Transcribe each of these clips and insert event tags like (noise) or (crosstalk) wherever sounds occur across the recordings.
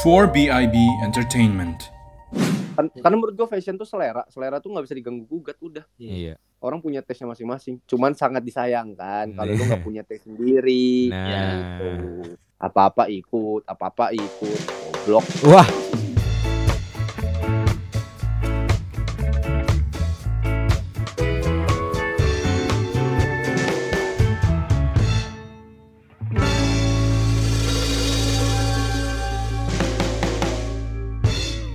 for BIB Entertainment. Kan, karena menurut gue fashion tuh selera, selera tuh nggak bisa diganggu gugat udah. Iya. Orang punya tesnya masing-masing. Cuman sangat disayangkan kalau lu Nah. nggak punya tes sendiri. Nah. gitu. Apa-apa ikut, apa-apa ikut. Goblok. Wah.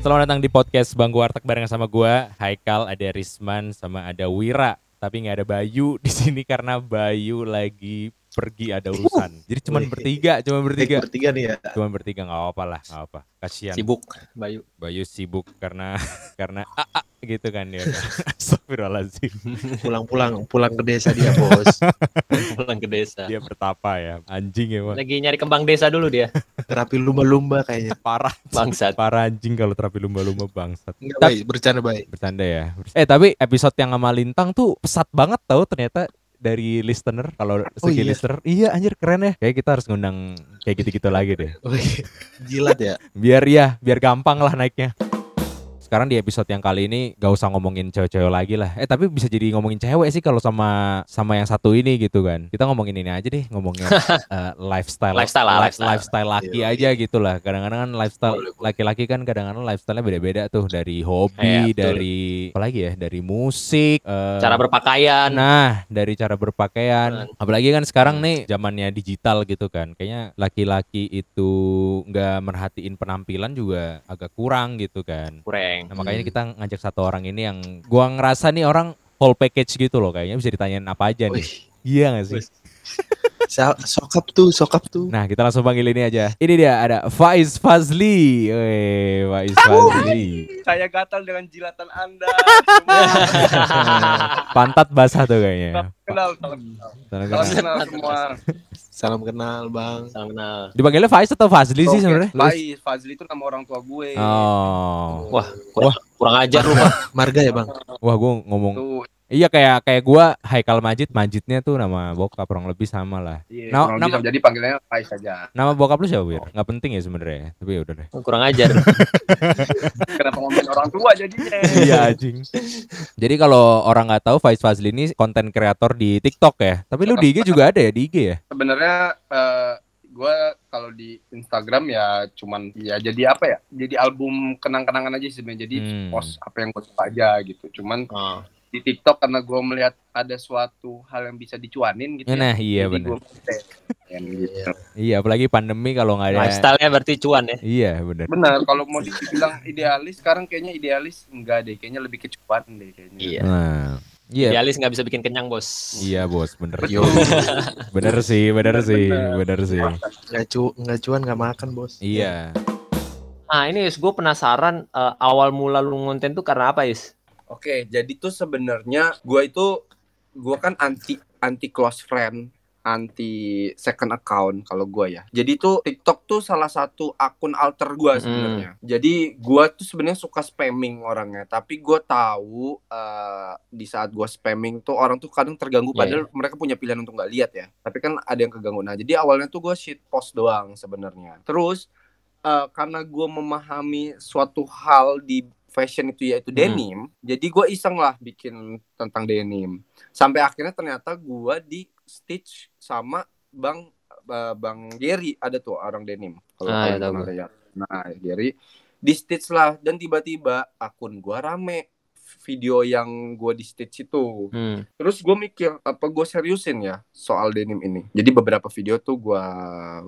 Selamat datang di podcast Bangku Warteg bareng sama gua, Haikal, ada Risman, sama ada Wira. Tapi nggak ada Bayu di sini karena Bayu lagi pergi ada urusan. Jadi cuman Wih. bertiga, cuman bertiga. Bertiga nih ya. Cuman bertiga nggak apa-apa lah, nggak apa. Kasihan. Sibuk Bayu. Bayu sibuk karena (laughs) karena ah, gitu kan dia. (laughs) Astagfirullahaladzim. Pulang-pulang pulang ke desa dia, Bos. (laughs) pulang ke desa. Dia bertapa ya. Anjing ya, Pak. Lagi nyari kembang desa dulu dia. Terapi lumba-lumba kayaknya. Parah. Bangsat. Parah anjing kalau terapi lumba-lumba bangsat. Enggak baik, bercanda baik. Bercanda ya. Eh tapi episode yang sama Lintang tuh pesat banget tau ternyata dari listener kalau segi iya. listener iya anjir keren ya kayak kita harus ngundang kayak gitu-gitu lagi deh (laughs) Jilat ya. biar ya biar gampang lah naiknya sekarang di episode yang kali ini gak usah ngomongin cewek-cewek lagi lah eh tapi bisa jadi ngomongin cewek sih kalau sama sama yang satu ini gitu kan kita ngomongin ini aja deh ngomongin (laughs) eh, lifestyle Lifestyle lah, li- lifestyle. laki Iya, aja gitu lah kadang-kadang kan lifestyle laki-laki kan kadang-kadang lifestylenya beda-beda tuh dari Iya, hobi betul. dari apa lagi ya dari musik eh, Cara berpakaian. Nah, dari cara berpakaian, Hmm. apalagi kan sekarang nih zamannya digital gitu kan. Kayaknya laki-laki itu nggak merhatiin penampilan juga agak kurang gitu kan. Kurang. Nah, makanya Hmm. kita ngajak satu orang ini yang gua ngerasa nih orang whole package gitu loh kayaknya bisa ditanyain apa aja nih. Wih, Iya gak sih? Sokap tuh, sokap tuh. Nah, kita langsung panggil ini aja. Ini dia ada Faiz Fazli. Weh, Faiz Fazli. Saya gatal dengan jilatan Anda. (laughs) Pantat basah tuh kayaknya. kenal, salam kenal. kenal semua. Salam kenal, Bang. Salam kenal. Dipanggilnya Faiz atau Fazli sih Oke, sebenarnya? Faiz, Fazli itu nama orang tua gue. Oh. Wah, kurang, kurang ajar lu. Marga ya, Bang? Wah, gue ngomong Tuh, Iya kayak kayak gua Haikal Majid, Majidnya tuh nama bokap kurang lebih sama lah. iya, Nah, kurang nama- sama. jadi panggilnya Faiz saja. Nama bokap lu siapa, Wir? Nggak penting ya sebenarnya, tapi ya udah deh. Kurang ajar. (laughs) Kenapa ngomongin orang tua jadinya? Iya anjing. Jadi kalau orang nggak tahu Faiz Fazli ini konten kreator di TikTok ya. Tapi lu di IG juga ada ya di IG ya? Sebenarnya eh, gue kalau di Instagram ya cuman ya jadi apa ya? Jadi album kenang-kenangan aja sih sebenarnya. Jadi Hmm. post apa yang gue suka aja gitu. Cuman Oh. Di TikTok karena gue melihat ada suatu hal yang bisa dicuanin gitu. Nah, ya, iya jadi benar. gitu. Iya, apalagi pandemi kalau nggak ada. Lifestyle-nya berarti cuan ya. Iya, benar. Benar, kalau mau dibilang idealis sekarang kayaknya idealis enggak deh, kayaknya lebih kecuan deh kayaknya. Iya. Nah, iya. Idealis nggak bisa bikin kenyang, Bos. Iya, Bos, bener. Yo, Bener sih, bener sih, Bener. bener sih. nggak cu nggak cuan nggak makan, Bos. Iya. Nah, ini Is, gue penasaran eh, awal mula lu ngonten tuh karena apa, Is? Oke, jadi tuh sebenarnya gua itu gua kan anti anti close friend, anti second account kalau gua ya. Jadi tuh TikTok tuh salah satu akun alter gua Mm. sebenarnya. Jadi gua tuh sebenarnya suka spamming orangnya, tapi gua tahu eh, di saat gua spamming tuh orang tuh kadang terganggu Iya, padahal mereka punya pilihan untuk nggak lihat ya. Tapi kan ada yang keganggu. Nah, jadi awalnya tuh gua shit post doang sebenarnya. Terus eh, karena gua memahami suatu hal di fashion itu yaitu Hmm. denim, jadi gue iseng lah bikin tentang denim. Sampai akhirnya ternyata gue di stitch sama bang eh, bang Gary ada tuh orang denim. Kalau Ah, kalian ya, lihat. Nah Gary di stitch lah dan tiba-tiba akun gue rame video yang gue di stitch itu. Hmm. Terus gue mikir apa gue seriusin ya soal denim ini. Jadi beberapa video tuh gue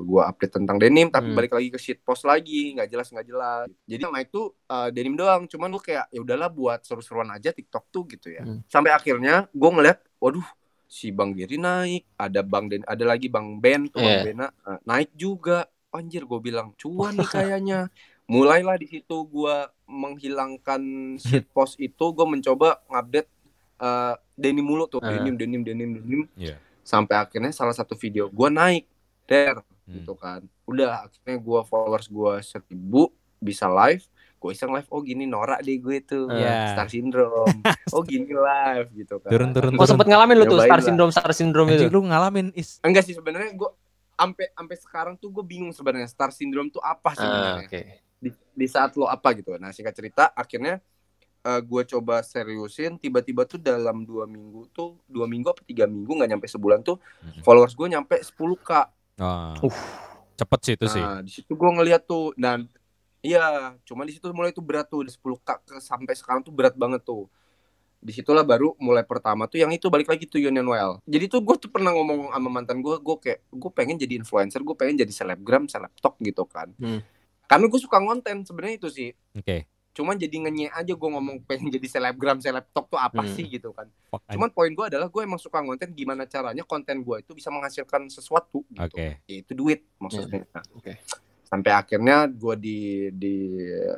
gua update tentang denim, tapi Hmm. balik lagi ke shit post lagi, nggak jelas nggak jelas. Jadi naik tuh uh, denim doang. Cuman gue kayak ya udahlah buat seru-seruan aja TikTok tuh gitu ya. Hmm. Sampai akhirnya gue ngeliat, waduh si Bang Giri naik, ada Bang Den, ada lagi Bang Ben tuh Bang Iya. Bena uh, naik juga. Anjir gue bilang cuan nih kayaknya. Mulailah di situ gue menghilangkan shit (laughs) post itu, gue mencoba ngupdate eh, denim mulu tuh, Ah. denim, denim, denim, denim. Iya. Sampai akhirnya salah satu video gue naik, der, Hmm. gitu kan. Udah akhirnya gue followers gue seribu, bisa live. Gue iseng live, oh gini norak deh gue tuh, Iya. star syndrome. (laughs) oh gini live gitu kan. Turun, turun, Oh, sempet ngalamin lu tuh Nyobain star lah. syndrome, star syndrome itu. Lu ngalamin is. Enggak sih sebenarnya gue sampai sampai sekarang tuh gue bingung sebenarnya star syndrome tuh apa Ah, sebenarnya oke. Di, di saat lo apa gitu. Nah singkat cerita akhirnya gue coba seriusin tiba-tiba tuh dalam dua minggu tuh dua minggu apa tiga minggu nggak nyampe sebulan tuh followers gue nyampe 10 k. Ah, Uh. cepet sih itu sih. nah di situ gue ngeliat tuh dan iya cuma di situ mulai tuh berat tuh 10 k ke- sampai sekarang tuh berat banget tuh. Di situlah baru mulai pertama tuh yang itu balik lagi tuh Union Well. Jadi tuh gue tuh pernah ngomong sama mantan gue gue kayak gue pengen jadi influencer gue pengen jadi selebgram selebtok gitu kan. Hmm. Karena gue suka konten sebenarnya itu sih Oke. cuman jadi ngenye aja gue ngomong (laughs) pengen jadi selebgram selebtok tuh apa Hmm. sih gitu kan Fuck, cuman poin gue adalah gue emang suka konten gimana caranya konten gue itu bisa menghasilkan sesuatu gitu Oke. itu duit maksudnya Oke. sampai akhirnya gue di di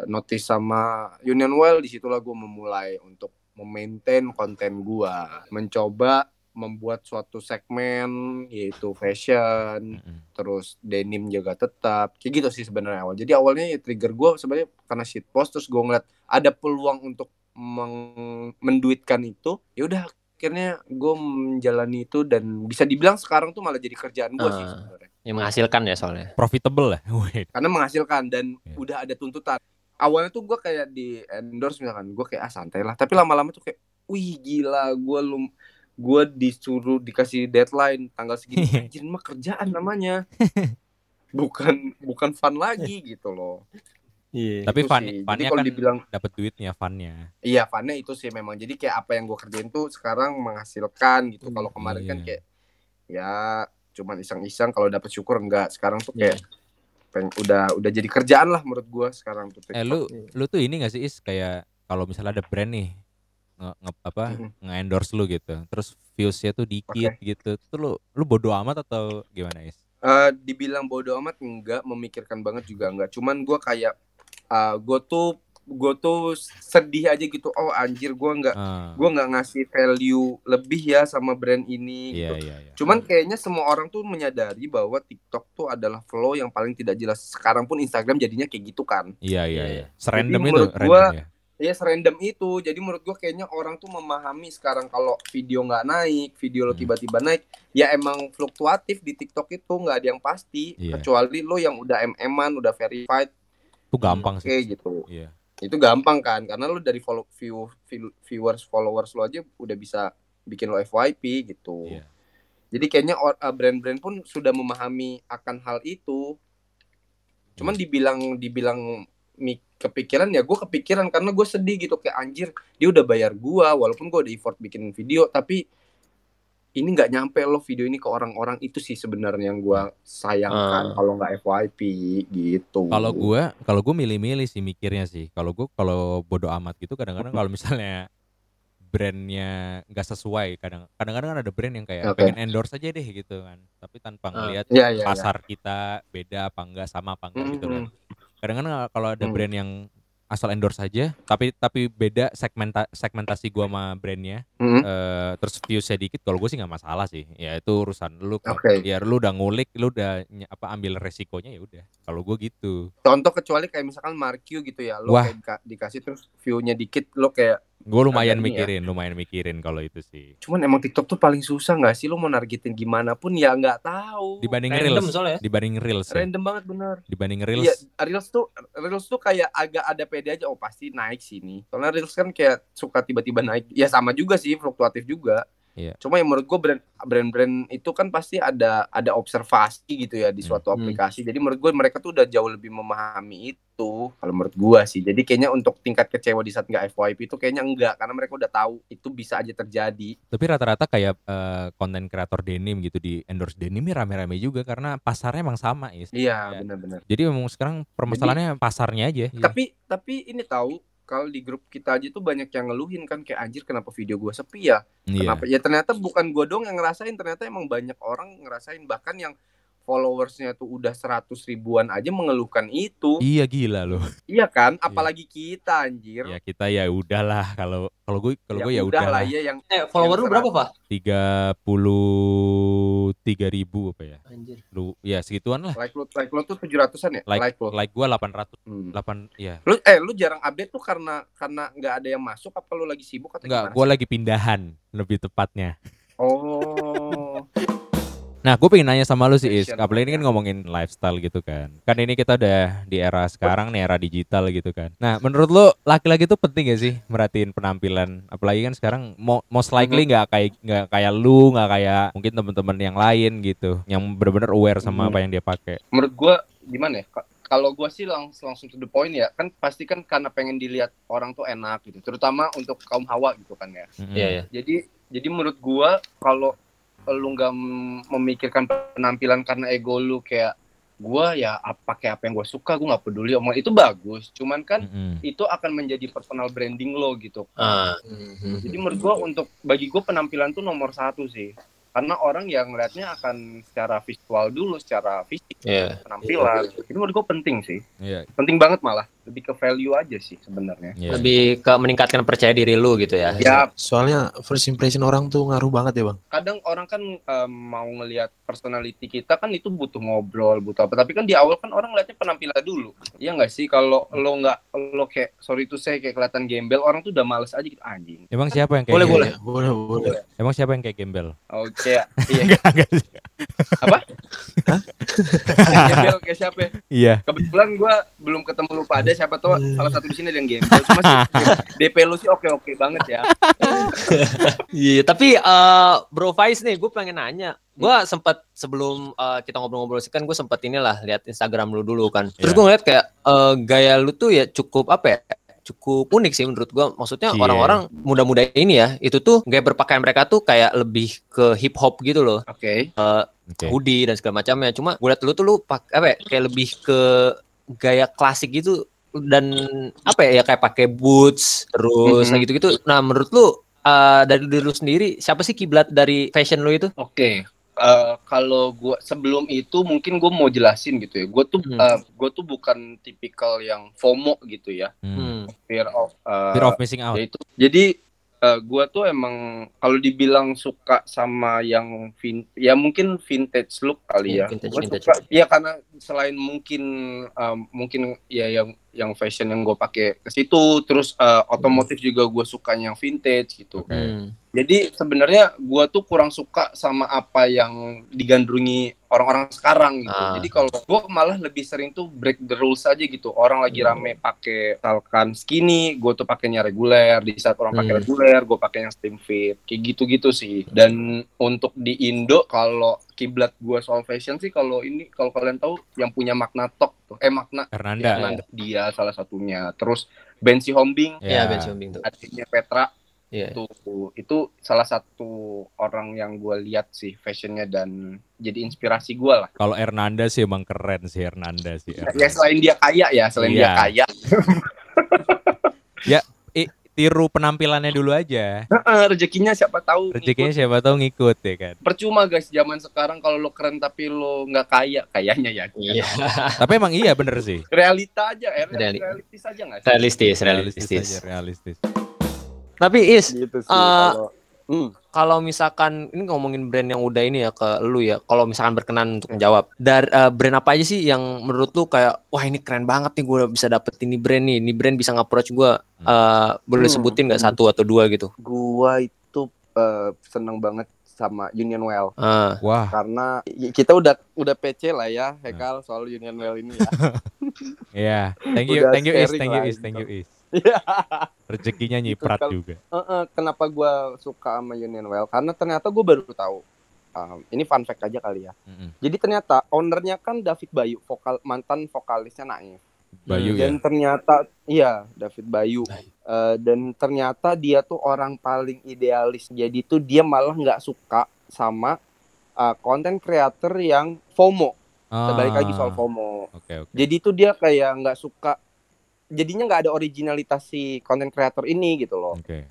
notice sama Union Well di situlah gue memulai untuk memaintain konten gue mencoba membuat suatu segmen yaitu fashion Mm-mm. terus denim juga tetap kayak gitu sih sebenarnya awal jadi awalnya ya trigger gue sebenarnya karena shit post terus gue ngeliat ada peluang untuk meng- menduitkan itu ya udah akhirnya gue menjalani itu dan bisa dibilang sekarang tuh malah jadi kerjaan gue sih Ah. sebenarnya Yang menghasilkan ya soalnya. Profitable lah. (laughs) Wait. karena menghasilkan dan Iya. udah ada tuntutan awalnya tuh gue kayak di endorse misalkan gue kayak ah santai lah tapi lama-lama tuh kayak wih gila gue lum gue disuruh dikasih deadline tanggal segini. Anjir mah kerjaan namanya. Bukan bukan fun lagi gitu loh. Iya. Tapi fun, funnya kalau kan dibilang dapat duitnya funnya. iya funnya itu sih memang. Jadi kayak apa yang gue kerjain tuh sekarang menghasilkan gitu. Kalau kemarin kan Iya. kayak ya cuman iseng-iseng. Kalau dapet syukur enggak. Sekarang tuh kayak peng- udah udah jadi kerjaan lah menurut gue sekarang tuh. Eh lu lu tuh ini gak sih Is? Kayak kalau misalnya ada brand nih nge, nge- apa Mhm. nge-endorse lu gitu. Terus viewsnya tuh dikit gitu. Tuh lu lu bodo amat atau gimana Is? Eh, dibilang bodoh amat enggak memikirkan banget juga enggak cuman gue kayak eh gue tuh gue tuh sedih aja gitu oh anjir gue nggak Ah, gue nggak ngasih value lebih ya sama brand ini iya gitu iya iya. cuman kayaknya semua orang tuh menyadari bahwa TikTok tuh adalah flow yang paling tidak jelas sekarang pun Instagram jadinya kayak gitu kan Iya iya Iya, iya. iya. Serandom itu, menurut random gua- ya. Ya serandom itu jadi menurut gue kayaknya orang tuh memahami sekarang kalau video nggak naik video lo Hmm. tiba-tiba naik ya emang fluktuatif di TikTok itu nggak ada yang pasti Iya. kecuali lo yang udah mm-an udah verified Itu gampang sih. gitu Iya. itu gampang kan karena lu dari follow view, view- viewers followers lo aja udah bisa bikin lo FYP gitu Iya. jadi kayaknya uh, brand-brand pun sudah memahami akan hal itu cuman Iya. dibilang dibilang kepikiran ya gue kepikiran karena gue sedih gitu kayak anjir dia udah bayar gua walaupun gue udah effort bikin video tapi ini nggak nyampe lo video ini ke orang-orang itu sih sebenarnya yang gua sayangkan Ah. kalau nggak FYP gitu Kalau gua kalau gua milih-milih sih mikirnya sih. Kalau gua kalau bodo amat gitu kadang-kadang kalau misalnya brandnya nggak sesuai kadang kadang-kadang kan ada brand yang kayak Oke. pengen endorse aja deh gitu kan tapi tanpa Ah. ngelihat ya ya, ya. pasar kita beda apa enggak sama apa enggak gitu kan Kadang-kadang kalau ada Hmm. brand yang asal endorse saja tapi tapi beda segmenta segmentasi gua sama brandnya mm, eh terus viewsnya dikit kalau gue sih nggak masalah sih ya itu urusan lu. Oke. ya lu udah ngulik lu udah apa ambil resikonya ya udah kalau gue gitu contoh kecuali kayak misalkan Markio gitu ya lo Wah. kayak dika- dikasih terus view-nya dikit lo kayak gue lumayan ya. mikirin lumayan mikirin kalau itu sih cuman emang TikTok tuh paling susah nggak sih lo mau nargetin gimana pun ya nggak tahu dibanding Random reels soalnya. dibanding reels ya. random banget bener dibanding Iya, reels reels tuh reels tuh kayak agak ada pede aja oh pasti naik sini. Soalnya reels kan kayak suka tiba-tiba naik. Ya sama juga sih, fluktuatif juga. Iya. Cuma yang menurut gue brand brand-brand itu kan pasti ada ada observasi gitu ya di Hmm. suatu Hmm. aplikasi. Jadi menurut gue mereka tuh udah jauh lebih memahami itu. Kalau menurut gue sih. Jadi kayaknya untuk tingkat kecewa di saat nggak FYP itu kayaknya enggak karena mereka udah tahu itu bisa aja terjadi. tapi rata-rata kayak eh, konten kreator denim gitu di endorse denim ya rame-rame juga karena pasarnya emang sama is Iya, Iya. benar-benar. jadi memang sekarang permasalahannya pasarnya aja Iya. Tapi tapi ini tahu kalau di grup kita aja tuh banyak yang ngeluhin kan kayak anjir kenapa video gue sepi ya? Iya. Kenapa? Ya ternyata bukan gue dong yang ngerasain, ternyata emang banyak orang ngerasain bahkan yang followersnya tuh udah 100 ribuan aja mengeluhkan itu. iya gila loh Iya kan? Apalagi kita anjir. ya kita ya udahlah kalau kalau gue kalau gue ya udah lah udahlah ya yang Eh, follower Yang lu berapa, Pak? tiga puluh tiga ribu apa ya Anjir. lu ya segituan lah like lo like lo tuh 700-an ya? like Like, lo. like gue 800 Hmm. 8 ya Lu eh lu jarang update tuh karena karena nggak ada yang masuk apa lu lagi sibuk atau enggak gimana gue lagi pindahan lebih tepatnya Oh. Nah, gue pengen nanya sama lu sih, Is. Apalagi ini kan ngomongin lifestyle gitu kan. Kan ini kita udah di era sekarang nih, era digital gitu kan. Nah, menurut lu laki-laki tuh penting gak sih merhatiin penampilan? Apalagi kan sekarang mo- most likely nggak kayak nggak kayak lu, nggak kayak mungkin temen-temen yang lain gitu, yang benar-benar aware sama Mhm. apa yang dia pakai. menurut gua gimana ya Ka- kalau gua sih langsung langsung to the point ya kan pasti kan karena pengen dilihat orang tuh enak gitu terutama untuk kaum hawa gitu kan ya Mm-mm. Iya, iya. jadi jadi menurut gua kalau lu nggak memikirkan penampilan karena ego lu kayak gua ya apa kayak apa yang gua suka gua nggak peduli omong itu bagus cuman kan Mm-mm. itu akan menjadi personal branding lo gitu. Mhm. jadi menurut gua untuk bagi gua penampilan tuh nomor satu sih. Karena orang yang ngeliatnya akan secara visual dulu secara fisik iya. penampilan. Itu menurut gua penting sih. Iya, penting banget malah lebih ke value aja sih sebenarnya iya. Lebih ke meningkatkan percaya diri lu gitu ya. ya Soalnya first impression orang tuh ngaruh banget ya bang. kadang orang kan em, mau ngelihat personality kita kan itu butuh ngobrol butuh apa tapi kan di awal kan orang ngeliatnya penampilan dulu Iya nggak sih kalau lo nggak lo kayak sorry itu saya kayak kelihatan gembel orang tuh udah males aja gitu anjing Emang siapa yang kayak Boleh, gembel? boleh. Iya, boleh boleh. Emang siapa yang kayak gembel? oke iya (laughs) Kayak gembel kayak siapa ya? Iya. kebetulan gua belum ketemu lu pada siapa tahu salah satu di sini ada yang gembel cuma sih, (laughs) DP lu sih oke oke banget ya Iya, tapi eh Bro Faiz nih, gue pengen nanya. Gue sempat sebelum eh, kita ngobrol-ngobrol sih kan gue sempat inilah lihat Instagram lu dulu kan. Terus Iya. gue ngeliat kayak eh, gaya lu tuh ya cukup apa ya? Cukup unik sih menurut gua. Maksudnya Iya. orang-orang muda-muda ini ya, itu tuh gaya berpakaian mereka tuh kayak lebih ke hip hop gitu loh. oke Oke. Hoodie dan segala macamnya. Cuma gue liat lu tuh lu pak apa ya? Kayak lebih ke gaya klasik gitu dan apa ya, ya kayak pakai boots terus Mhm. gitu gitu. Nah, menurut lu eh, dari diri lu sendiri siapa sih kiblat dari fashion lu itu? Oke, eh, kalau gua sebelum itu mungkin gue mau jelasin gitu ya. Gue tuh Hmm. eh, gua tuh bukan tipikal yang FOMO gitu ya, Hmm. Hmm. fear of. eh, Fear of missing out. yaitu. Jadi eh, gua tuh emang kalau dibilang suka sama yang vin, ya mungkin vintage look kali ya. vintage- Gua vintage. suka, ya karena selain mungkin eh, mungkin ya yang yang fashion yang gue pakai ke situ, terus eh, otomotif juga gue suka yang vintage gitu. Oke. Hmm. Jadi sebenarnya gua tuh kurang suka sama apa yang digandrungi orang-orang sekarang gitu. Ah. Jadi kalau gua malah lebih sering tuh break the rules aja gitu. Orang lagi Hmm. rame pakai misalkan skinny, gua tuh pakainya reguler. Di saat orang pakai Hmm. reguler, gua pakai yang slim fit. Kayak gitu-gitu sih. Dan untuk di Indo kalau kiblat gua soal fashion sih kalau ini kalau kalian tahu yang punya makna tok tuh. Eh makna Hernanda. Hernanda. dia salah satunya. Terus Bensi Hombing, Iya, Ya. Ben Siombing tuh. adiknya Petra Iya. itu itu salah satu orang yang gue lihat sih fashionnya dan jadi inspirasi gue lah Kalau Hernanda sih emang keren sih Hernanda sih. ya Hernanda. selain dia kaya ya selain dia Iya. kaya Tiru penampilannya dulu aja. Heeh, rezekinya siapa tahu Rezekinya ngikut. siapa tahu ngikut ya kan. percuma guys zaman sekarang kalau lo keren tapi lo nggak kaya kayaknya ya Iya. (laughs) Tapi emang iya bener sih. realita aja eh, Reali- realistis aja nggak sih Realistis, Realistis realistis. aja, realistis. Tapi Is, gitu sih Eh, kalau Hmm. Kalau misalkan ini ngomongin brand yang udah ini ya ke lu ya, kalau misalkan berkenan untuk menjawab, dari eh, brand apa aja sih yang menurut lu kayak wah ini keren banget nih gue bisa dapet ini brand nih, ini brand bisa nge-approach gue, eh, boleh Hmm. sebutin nggak Hmm. satu atau dua gitu? gua itu eh, seneng banget sama Union Well Ah, Wah, karena y- kita udah udah PC lah ya Hekal soal Union Well ini ya (laughs) iya. Thank you, Udah thank you Is, sharing thank you Is, gitu. thank you Is. Iya. Rezekinya nyiprat kalau- juga. Heeh, kenapa gue suka sama Union Well? Karena ternyata gue baru tahu. Um, ini fun fact aja kali ya. Mm-mm. Jadi ternyata ownernya kan David Bayu, vokal mantan vokalisnya Naif. Bayu ya. Dan ternyata iya David Bayu. Eh, dan ternyata dia tuh orang paling idealis. Jadi tuh dia malah nggak suka sama uh, konten creator yang FOMO. Kita balik lagi soal Ah, FOMO. Oke, oke. Jadi tuh dia kayak nggak suka. Jadinya nggak ada originalitas si konten creator ini gitu loh. Oke.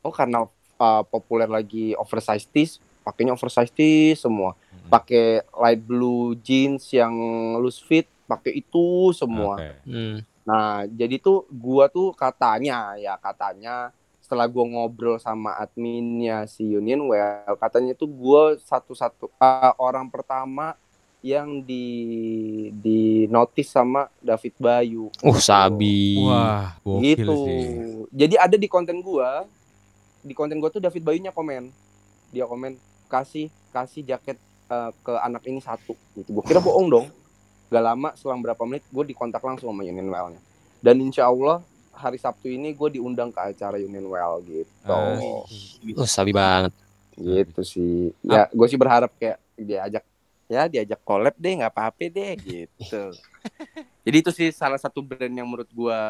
oh karena uh, populer lagi oversized tees pakainya oversized tees semua Mhm. pakai light blue jeans yang loose fit pakai itu semua Oke. hmm. nah jadi tuh gua tuh katanya ya katanya setelah gua ngobrol sama adminnya si Union Well katanya tuh gua satu-satu uh, orang pertama yang di di notice sama David Bayu Uh, sabi. Wah, gitu. sih. Jadi ada di konten gua, di konten gua tuh David Bayunya komen. Dia komen kasih kasih jaket eh, ke anak ini satu gitu gue kira bohong dong gak lama selang berapa menit gue dikontak langsung sama Union Well-nya dan insya Allah hari Sabtu ini gue diundang ke acara Union Well gitu Ah. Oh, sabi banget. gitu sih ya gue sih berharap kayak diajak ya diajak collab deh nggak apa-apa deh gitu. (laughs) Jadi itu sih salah satu brand yang menurut gue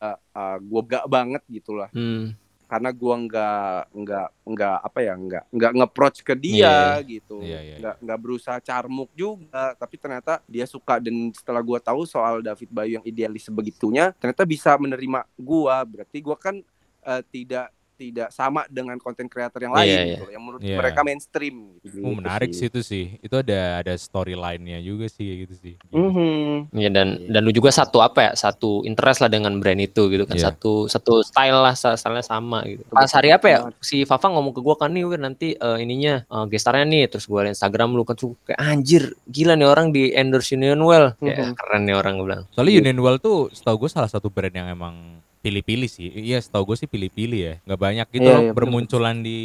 uh, uh, gue gak banget gitulah. Hmm. karena gua nggak nggak nggak apa ya nggak nggak nge-approach ke dia gitu. Iya, iya, nggak nggak berusaha carmuk juga tapi ternyata dia suka dan setelah gua tahu soal David Bayu yang idealis sebegitunya ternyata bisa menerima gua. Berarti gua kan eh, tidak tidak sama dengan konten kreator yang lain Iya, gitu yang menurut Iya. mereka mainstream gitu, Oh, menarik sih itu sih. Itu ada ada storyline-nya juga sih gitu sih. Mhm. Iya dan dan lu juga satu apa ya satu interest lah dengan brand itu gitu kan Iya. satu satu style lah stylenya sama gitu. Pas hari apa ya si Fafa ngomong ke gua kan nih Wir nanti eh, ininya eh, gestarnya nih terus gua liat Instagram lu kan tuh kayak anjir gila nih orang di endorse Union Well kayak Mhm. keren nih orang gua bilang. Soalnya Union Well tuh setahu gue salah satu brand yang emang pilih-pilih sih. Iya, setahu gue sih pilih-pilih ya. Nggak banyak gitu Iya, loh iya, bermunculan di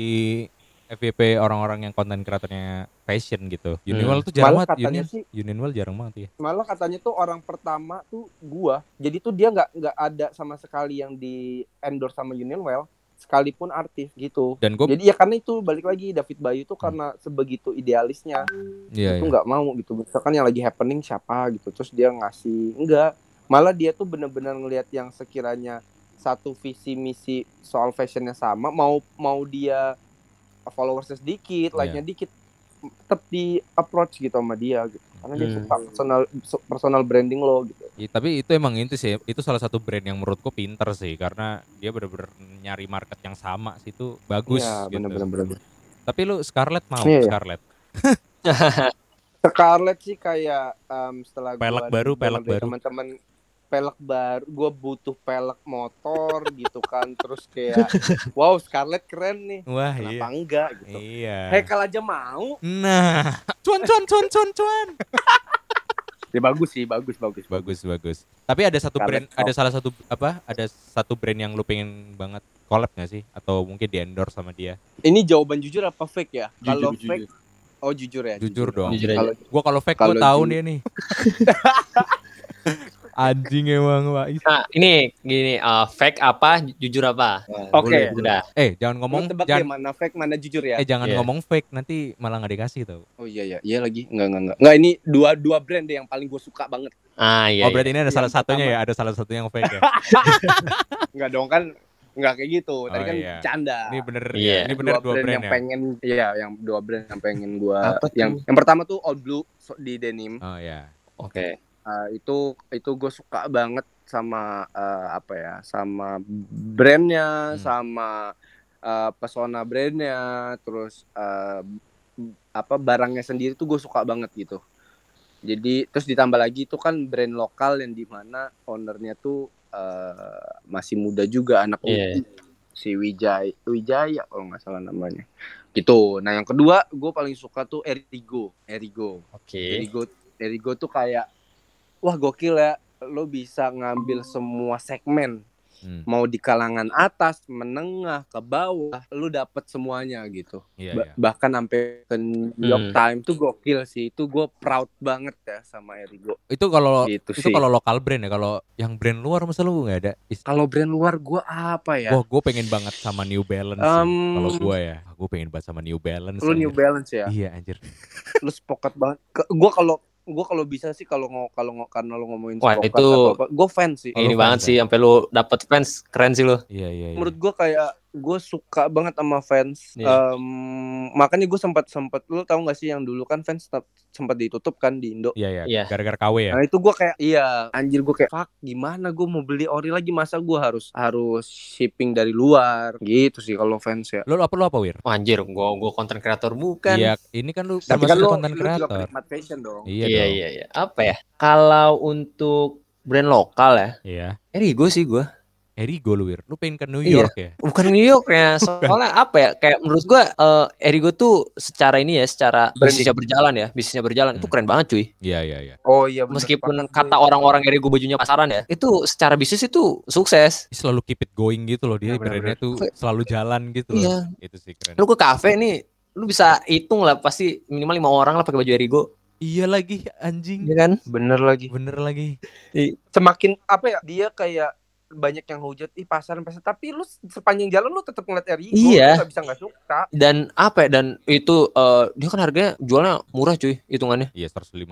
FYP orang-orang yang konten kreatornya fashion gitu. Union Hmm. Tuh jarang Malah banget. Union, sih Union Well jarang banget ya. malah katanya tuh orang pertama tuh gua jadi tuh dia nggak nggak ada sama sekali yang di endorse sama Union Well sekalipun artis gitu Dan gue Jadi ya karena itu balik lagi David Bayu tuh karena sebegitu idealisnya iya, itu iya. nggak mau gitu. Misalkan yang lagi happening siapa gitu terus dia ngasih enggak. Malah dia tuh bener-bener ngelihat yang sekiranya satu visi misi soal fashionnya sama mau mau dia followersnya sedikit, Iya. like-nya dikit tetap di approach gitu sama dia gitu. Karena dia Hmm. suka personal personal branding lo gitu. Iya, tapi itu emang itu sih, itu salah satu brand yang menurutku pinter sih karena dia bener-bener nyari market yang sama sih itu bagus Iya, gitu. bener-bener bener. Tapi lu Scarlett mau Iya, iya. Scarlett. (laughs) Scarlett sih kayak em, setelah Pelek baru, pelek baru. teman-teman pelek baru gue butuh pelek motor gitu kan terus kayak wow Scarlett keren nih Wah, kenapa iya. enggak gitu Iya. Hekal aja mau Nah, cuan cuan cuan cuan cuan. (laughs) ya bagus sih bagus bagus Bagus bagus. Tapi ada satu brand, Scarlett ada salah satu apa? Ada satu brand yang lu pengen banget collab gak sih? Atau mungkin di endorse sama dia? ini jawaban jujur apa fake ya Jujur, kalau jujur. fake oh jujur ya Jujur dong. Jujur aja. kalau Gua kalau fake gua Kalau tahu dia nih. (laughs) Anjing emang, Pak. Nah ini gini eh, fake apa jujur apa? Oke. Udah. Eh, jangan ngomong tebak ya jangan mana fake mana jujur ya eh jangan Iya. ngomong fake nanti malah nggak dikasih tau. oh iya iya iya lagi enggak enggak enggak enggak ini dua dua brand deh yang paling gue suka banget Ah iya. oh, berarti ini ada Yang salah satunya pertama. ya, ada salah satunya yang fake ya. (laughs) enggak dong kan enggak kayak gitu tadi Oh, kan iya. canda ini bener Iya. ya. Ini bener dua, brand, yang ya. pengen iya yang dua brand yang pengen gua tuh? yang yang pertama tuh Old Blue di denim Oh ya. Oke. Uh, itu itu gue suka banget sama uh, apa ya sama brandnya Hmm. sama uh, pesona brandnya terus uh, apa barangnya sendiri tuh gue suka banget gitu jadi terus ditambah lagi itu kan brand lokal yang di mana ownernya tuh uh, masih muda juga anak Iya. muda si Wijaya Wijaya kalau nggak salah namanya gitu nah yang kedua gue paling suka tuh Erigo Erigo Oke. Erigo Erigo tuh kayak wah gokil ya lo bisa ngambil semua segmen Hmm. mau di kalangan atas menengah ke bawah lo dapet semuanya gitu Iya, Ba- iya. bahkan sampai ke New York Hmm. Times tuh gokil sih itu gue proud banget ya sama Erigo Itu kalau gitu itu kalau lokal brand ya. Kalau yang brand luar masa lu nggak ada? Kalau brand luar gue apa ya Wah, gue pengen banget sama New Balance. Em, kalau gue ya, gue pengen banget sama New Balance. lo New. Balance ya Iya anjir. lu spokat banget gue kalau gue kalau bisa sih kalau ngo kalau ngo karena lo ngomongin Wah, itu- gue fans sih Oh, ini banget fans sih sampai lu dapet fans keren sih lu. Iya iya. iya. menurut gue kayak gue suka banget sama fans Iya. Em, makanya gue sempat sempat lu tahu gak sih yang dulu kan fans sempat ditutup kan di Indo Iya iya. Iya. Gara-gara KW ya. nah itu gue kayak iya anjir gue kayak fuck gimana gue mau beli ori lagi masa gue harus harus shipping dari luar gitu sih kalau fans ya Lu apa lu apa Wir? Wah, anjir, gua gua konten kreator bukan. Iya, ini kan lu tapi sama kan lo konten lu juga kreator. fashion dong Iya iya, dong. iya, iya. Apa ya? Kalau untuk brand lokal ya, Iya. Erigo sih gua. Erigo lu Wir. Lu pengen ke New Iya. York ya? Bukan New York ya, (laughs) soalnya apa ya? Kayak menurut gua eh, Erigo tuh secara ini ya, secara Branding. bisnisnya berjalan ya, bisnisnya berjalan itu Hmm. keren banget cuy. Iya iya iya. oh iya bener Meskipun banget kata orang-orang Erigo bajunya pasaran ya, itu secara bisnis itu sukses. Selalu keep it going gitu loh dia Iya, benar-benar. brandnya tuh selalu jalan gitu loh. Iya. Itu sih keren. Lu ke kafe nih, lu bisa hitung lah pasti minimal lima orang lah pakai baju Erigo, Iya lagi anjing. ya kan? Bener lagi. Bener lagi. Semakin apa ya? Dia kayak banyak yang hujat ih pasaran pasaran tapi lu sepanjang jalan lu tetap ngeliat Erigo Iya. lu gak bisa nggak suka Dan apa ya? Dan itu eh, dia kan harganya jualnya murah cuy hitungannya. Iya 150.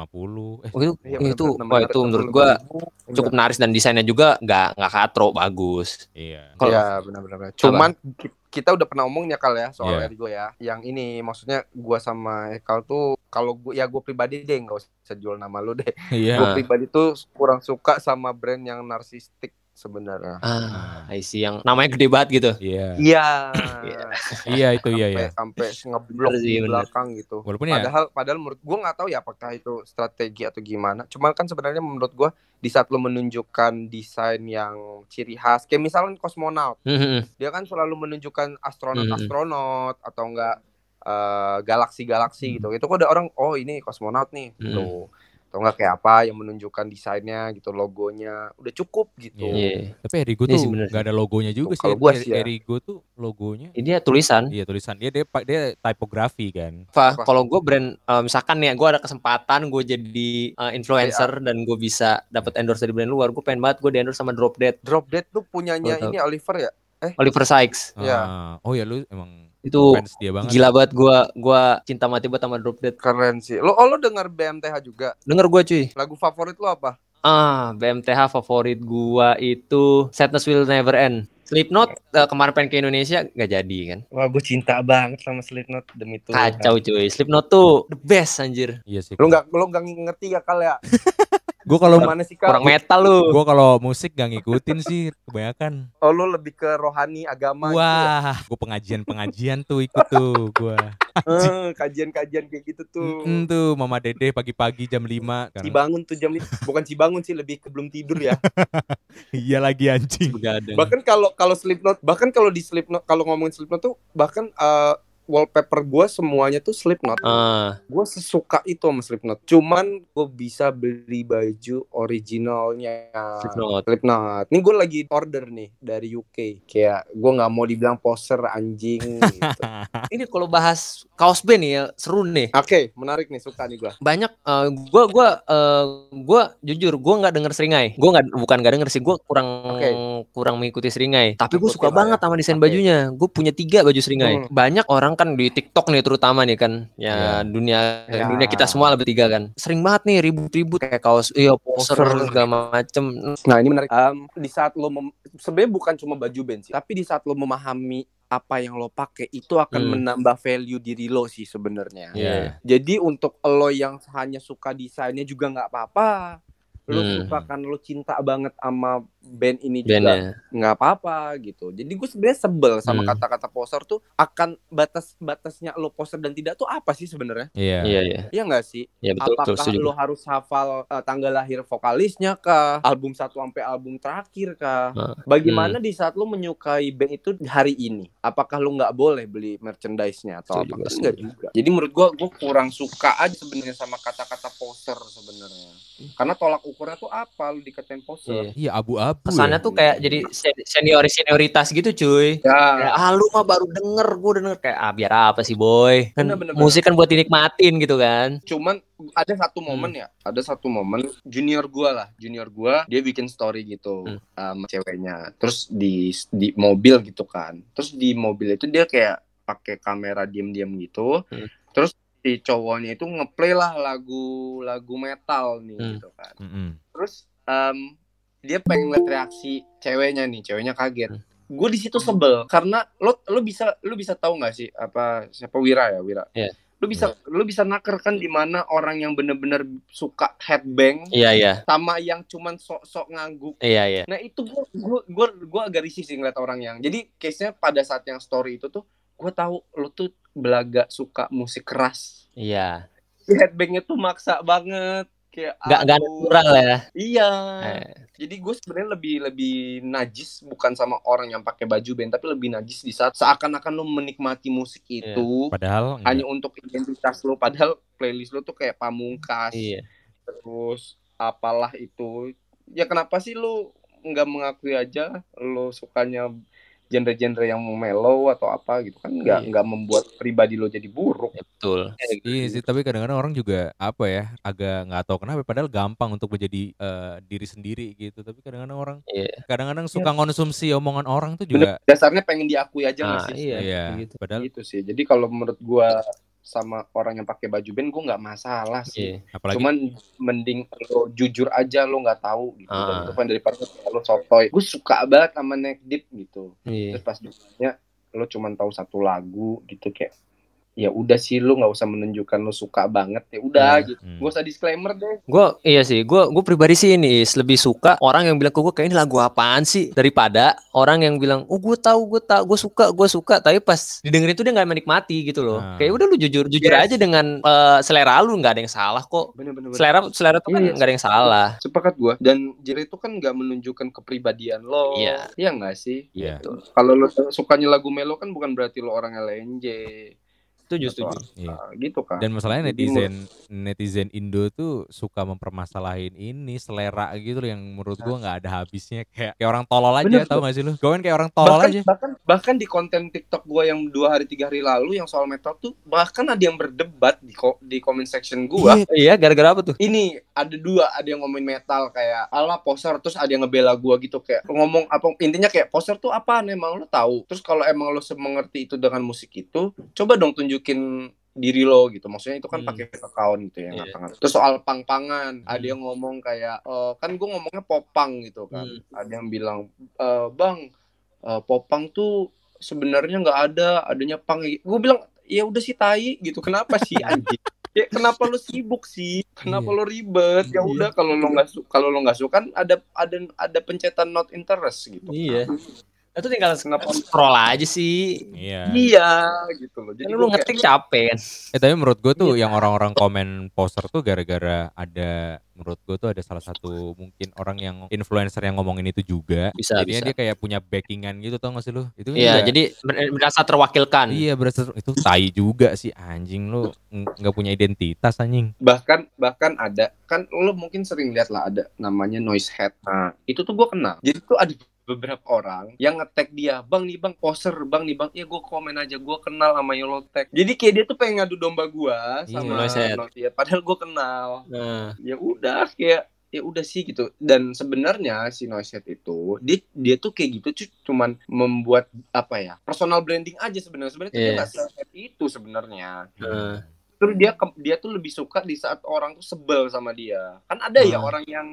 Eh, Oh, itu Iya, itu wah itu 600, menurut gua 600. cukup naris dan desainnya juga nggak nggak katro bagus. iya. Kalau Iya benar-benar. Cuman ki- kita udah pernah omongnya kal ya soal Iya. Erigo ya. Yang ini maksudnya gua sama Ekal tuh kalau gua ya gua pribadi deh nggak usah jual nama lu deh. Iya. Gua pribadi tuh kurang suka sama brand yang narsistik sebenarnya. ah, I see yang namanya gede banget gitu. Iya. Iya. (laughs) Iya itu iya ya. Sampai ngeblok di belakang gitu. Walaupun ya Padahal padahal menurut gua nggak tahu ya apakah itu strategi atau gimana. Cuman kan sebenarnya menurut gua di saat lo menunjukkan desain yang ciri khas, kayak misalnya kosmonaut Mhm. dia kan selalu menunjukkan astronot-astronot atau enggak eh, galaksi-galaksi gitu. Itu kok ada orang oh ini kosmonaut nih Hmm. gitu. Atau enggak kayak apa yang menunjukkan desainnya gitu, logonya. Udah cukup gitu. Iya. tapi Erigo tuh sih, bener nggak ada logonya juga sih. Kalau gua Eri- sih ya. Erigo tuh logonya Ini dia tulisan. Iya tulisan dia dia dia typography kan. Kalau gue brand eh, misalkan nih gue ada kesempatan gue jadi eh, influencer dan gue bisa dapat endorse dari brand luar, gue pengen banget gue di endorse sama Drop Dead, Drop Dead tuh punyanya Betul. ini Oliver ya? Oliver Sykes. Iya. Ah, oh ya lu emang Itu fans dia banget. gila banget gue gua cinta mati banget sama Drop Dead. Keren sih. Lo oh lo denger BMTH juga. Denger gue cuy. Lagu favorit lo apa? Ah, BMTH favorit gua itu Sadness Will Never End. Slipknot eh, kemarin pengen ke Indonesia nggak jadi kan. Wah, gue cinta banget sama Slipknot demi itu. Kacau cuy. Slipknot tuh the best anjir. Iya sih. Lo nggak lo nggak ngerti ya kal ya? (laughs) Gua kalau Gimana sih kal? Orang metal lu. gua kalau musik gak ngikutin sih kebanyakan. Oh lo lebih ke rohani agama gitu ya? Wah, gua pengajian-pengajian tuh ikut tuh gua. Eh, kajian-kajian kayak gitu tuh. Mm, tuh Mama Dede pagi-pagi jam 5 kan. Cibangun tuh jam bukan Cibangun sih lebih ke belum tidur ya. (laughs) Iya lagi anjing. Bahkan kalau kalau Slipknot bahkan kalau di Slipknot kalau ngomongin Slipknot tuh bahkan eh, wallpaper gue semuanya tuh Slipknot. Ah, Gue sesuka itu sama Slipknot. Cuman gue bisa beli baju originalnya Slipknot. Slipknot. Ini gue lagi order nih dari UK. Kayak gue nggak mau dibilang poser anjing. gitu. (laughs) Ini kalau bahas kaos band nih ya seru nih. Oke, menarik nih suka nih gue. Banyak eh, gua gua eh, gua jujur gua nggak denger seringai. Gua nggak bukan nggak denger sih. Gua kurang Oke. kurang mengikuti seringai. Tapi gue suka lah banget ya. sama desain Oke. bajunya. Gue punya tiga baju seringai. Hmm. Banyak orang kan di TikTok nih terutama nih kan. Ya Iya. dunia Ya. dunia kita semua lebih tiga kan. Sering banget nih ribut-ribut kayak kaos iya poster segala macem. Nah ini menarik. Em, di saat lo sebenarnya bukan cuma baju band sih, tapi di saat lo memahami apa yang lo pakai itu akan Hmm. menambah value diri lo sih sebenarnya. Iya. Jadi untuk lo yang hanya suka desainnya juga nggak apa-apa. Lo Hmm. suka kan lo cinta banget sama band ini juga Bandnya. nggak apa-apa gitu. Jadi gue sebenarnya sebel sama Hmm. kata-kata poster tuh akan batas-batasnya lo poster dan tidak tuh apa sih sebenarnya? Iya. Iya iya. Iya nggak sih? Iya betul betul Apakah setuju. lo harus hafal eh, tanggal lahir vokalisnya kah? Album satu sampai album terakhir kah? Nah, Bagaimana di saat lo menyukai band itu hari ini? Apakah lo nggak boleh beli merchandise-nya atau apa? gua nggak setuju. juga. Jadi menurut gua gua kurang suka aja sebenarnya sama kata-kata poster sebenarnya. Karena tolak ukurnya tuh apa? Lo dikatain poster. Iya. Iya abu-abu. Kesannya ya. tuh kayak jadi sen- seniori senioritas gitu cuy. Kayak, Ya. ah lu mah baru denger, gue denger kayak ah biar apa sih boy? Kan Bener, bener, musik kan buat dinikmatin gitu kan. Cuman ada satu momen ya, ada satu momen junior gua lah, junior gua dia bikin story gitu Hmm. sama ceweknya. Terus di di mobil gitu kan. Terus di mobil itu dia kayak pakai kamera diam-diam gitu. Hmm. Terus si cowoknya itu ngeplay lah lagu lagu metal nih Hmm. gitu kan. Mm-mm. Terus em, dia pengen lihat reaksi ceweknya nih, ceweknya kaget. Hmm. Gue di situ sebel karena lo lo bisa lo bisa tahu nggak sih apa siapa Wira ya Wira? Iya. Lu bisa lu bisa naker kan di mana orang yang bener-bener suka headbang Iya iya. sama yang cuman sok-sok ngangguk. Iya iya. Nah itu gua gua gua, gua agak risih sih ngeliat orang yang. Jadi case-nya pada saat yang story itu tuh gua tahu lu tuh belaga suka musik keras. Iya. (laughs) Headbangnya tuh maksa banget kayak Gak gak aduh. natural ya. Iya. Eh, Jadi gue sebenarnya lebih lebih najis bukan sama orang yang pakai baju band tapi lebih najis di saat seakan-akan lo menikmati musik Iya. itu Padahal hanya untuk identitas lo padahal playlist lo tuh kayak pamungkas iya. terus apalah itu ya kenapa sih lo nggak mengakui aja lo sukanya genre-genre yang mellow atau apa gitu kan nggak Iya. nggak membuat pribadi lo jadi buruk. Ya, betul. Iya sih, tapi kadang-kadang orang juga apa ya, agak nggak tahu kenapa padahal gampang untuk menjadi eh, diri sendiri gitu. Tapi kadang-kadang orang Iya. kadang-kadang suka ngonsumsi omongan orang tuh Bener, juga dasarnya pengen diakui aja nggak Nah, sih? iya, iya, gitu. padahal Gitu sih. Jadi kalau menurut gua sama orang yang pakai baju band gua nggak masalah sih. Iya. apalagi Cuman mending lo jujur aja lo nggak tahu gitu. Ah. Dan itu kan daripada lo sotoy. Gue suka banget sama Neck Deep gitu. Iya. Terus pas ditanya lo cuman tahu satu lagu gitu kayak ya udah sih lo nggak usah menunjukkan lo suka banget ya udah Iya. gitu. Hmm. Gak usah disclaimer deh. Gue iya sih, gue gue pribadi sih ini Is, lebih suka orang yang bilang ke gue kayak ini lagu apaan sih daripada orang yang bilang oh gue tahu gue tahu gue suka gue suka tapi pas didengerin itu dia nggak menikmati gitu loh. Ah. Kayak udah lu jujur jujur Yes. aja dengan eh, selera lu nggak ada yang salah kok. Bener-bener. Selera selera tuh kan nggak ada yang salah. Sepakat gua. Dan genre itu kan nggak menunjukkan kepribadian lo. Iya. Iya nggak sih? Iya. Gitu. Kalau lo sukanya lagu melo kan bukan berarti lo orang LNJ. Setuju setuju. Iya. apa, gitu kan. Dan masalahnya netizen netizen Indo tuh suka mempermasalahin ini selera gitu loh yang menurut gua nggak ada habisnya kayak kayak orang tolol aja Bener, tau gak sih lu? Gue kan kayak orang tolol bahkan, aja. bahkan bahkan di konten TikTok gua yang dua hari tiga hari lalu yang soal metal tuh bahkan ada yang berdebat di ko- di comment section gua Iya, gara-gara apa tuh? ini ada dua ada yang ngomongin metal kayak ala poser terus ada yang ngebela gua gitu kayak ngomong apa intinya kayak poser tuh apaan emang lo tahu terus kalau emang lo semengerti itu dengan musik itu coba dong tunjukin diri lo gitu maksudnya itu kan Hmm. pakai account gitu ya Iya. ngata-ngata. terus soal pang-pangan ada yang ngomong kayak eh, kan gua ngomongnya popang gitu kan Hmm. ada yang bilang "Eh, bang eh, popang tuh sebenarnya nggak ada adanya pang gue bilang ya udah sih tai gitu kenapa sih anjing ya (laughs) kenapa lo sibuk sih kenapa Iya. lo ribet ya udah kalau lo nggak su kalau lo nggak suka kan ada ada ada pencetan not interest gitu Iya. Itu tinggal scroll aja sih. Iya. iya gitu loh jadi Kan lu gua kayak, ngetik capek kan. Eh tapi menurut gue tuh Iya. yang orang-orang komen poster tuh gara-gara ada menurut gue tuh ada salah satu mungkin orang yang influencer yang ngomongin itu juga. Bisa, Jadinya bisa. dia kayak punya backingan gitu tau gak sih lu? Itu Iya, juga- jadi ber- merasa terwakilkan. Iya berasa itu tai juga sih anjing lu ng- nggak punya identitas anjing. bahkan bahkan ada kan lo mungkin sering lihat lah ada namanya noise head nah itu tuh gua kenal jadi tuh ada beberapa orang yang ngetek dia bang nih bang poser bang nih bang ya gue komen aja gue kenal sama Yolotek jadi kayak dia tuh pengen ngadu domba gua sama Noise Head. Noise Head. padahal gue kenal Nah, ya udah kayak ya udah sih gitu dan sebenarnya si Noise Head itu dia dia tuh kayak gitu cu- cuman membuat apa ya personal branding aja sebenarnya sebenarnya dia nggak se itu sebenarnya nah. terus dia dia tuh lebih suka di saat orang tuh sebel sama dia kan ada ya Hmm. orang yang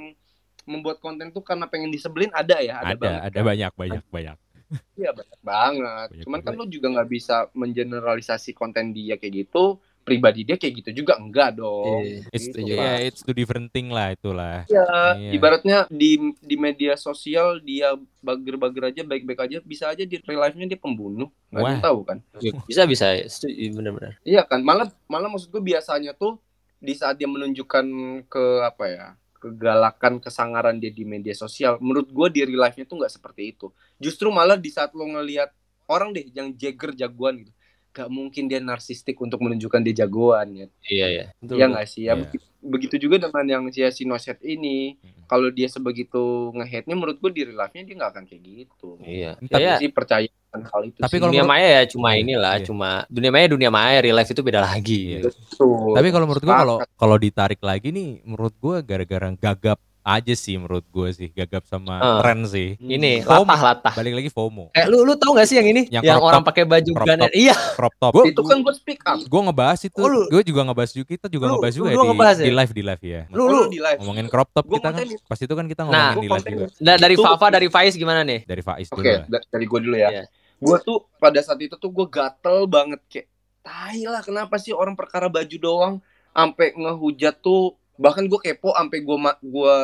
membuat konten tuh karena pengen disebelin ada ya ada, Ada banget ada kan? banyak banyak banyak. (laughs) Iya banyak banget Banyak cuman kan banget. lu juga nggak bisa mengeneralisasi konten dia kayak gitu pribadi dia kayak gitu juga enggak dong Iya, It's, Gitu. Pak. ya it's two different thing lah itulah. Ya, Iya. ibaratnya di di media sosial dia bager-bager aja baik-baik aja bisa aja di real life-nya dia pembunuh. Nggak tahu kan? Bisa bisa, setuju benar-benar. Iya kan? Malah malah maksud gue biasanya tuh di saat dia menunjukkan ke apa ya? Kegalakan kesangaran dia di media sosial menurut gue di real life-nya tuh nggak seperti itu justru malah di saat lo ngelihat orang deh yang Jagger jagoan gitu gak mungkin dia narsistik untuk menunjukkan dia jagoan ya Iya ya. Betul. Iya nggak sih ya Iya. begi- begitu juga dengan yang si Sinoset ini Mm. kalau dia sebegitu nge-hate-nya menurut gue di real life-nya dia nggak akan kayak gitu Iya. Tapi Kayak sih percaya hal itu Tapi sih. kalau dunia maya ya cuma Iya, inilah, iya. cuma dunia maya dunia maya, real life itu beda lagi. Gitu. Betul. Tapi kalau menurut gua kalau kalau ditarik lagi nih menurut gua gara-gara gagap aja sih menurut gua sih gagap sama Eh. tren sih. Ini FOMO. latah latah. Balik lagi FOMO. Eh lu lu tahu gak sih yang ini? Yang Yang, crop orang pakai baju Crop gunner. top. Iya. Crop top. Gua, itu kan gue speak up gua ngebahas itu. Oh, lu- Gue juga ngebahas juga kita juga Lu- ngebahas juga lu di, ngebahas ya? di live di live ya. Lu lu di live ngomongin crop top Gua kita kan pas itu kan kita Nah, ngomongin di gua live juga da- dari Fafa dari Faiz gimana nih? dari Faiz oke dulu dari gue dulu ya Iya. Gue tuh pada saat itu tuh gue gatel banget kayak tai lah kenapa sih orang perkara baju doang sampai ngehujat tuh bahkan gue kepo sampai gue gue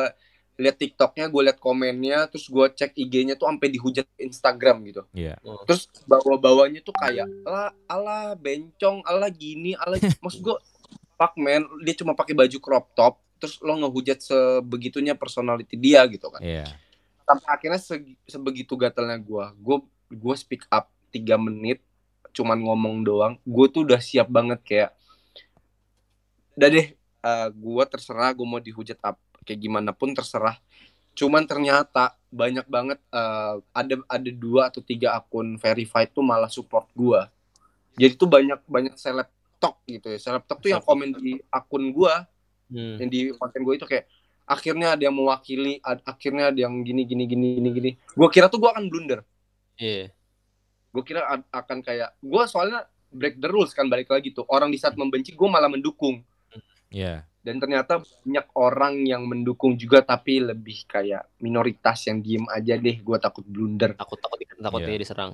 lihat TikToknya gue lihat komennya terus gue cek IG-nya tuh sampai dihujat Instagram gitu Iya. terus bawa-bawanya tuh kayak ala ala bencong ala gini ala maksud gue fuck man dia cuma pakai baju crop top terus lo ngehujat sebegitunya personality dia gitu kan Iya. sampai akhirnya segi- sebegitu gatelnya gue gue gue speak up tiga menit cuman ngomong doang gue tuh udah siap banget kayak udah deh gue terserah gue mau dihujat up kayak gimana pun terserah cuman ternyata banyak banget eh, ada ada dua atau tiga akun verified tuh malah support gua. Jadi tuh banyak banyak seleb talk gitu ya. Seleb talk tuh yang komen di akun gua, Hmm. yang di konten gua itu kayak akhirnya ada yang mewakili, ad- akhirnya ada yang gini gini gini gini gini. Gua kira tuh gua akan blunder. Iya. Gue kira akan kayak gua soalnya break the rules kan balik lagi tuh. Orang di saat membenci gua malah mendukung. Iya. dan ternyata banyak orang yang mendukung juga tapi lebih kayak minoritas yang diem aja deh gue takut blunder Takut takut takut Iya. dia diserang.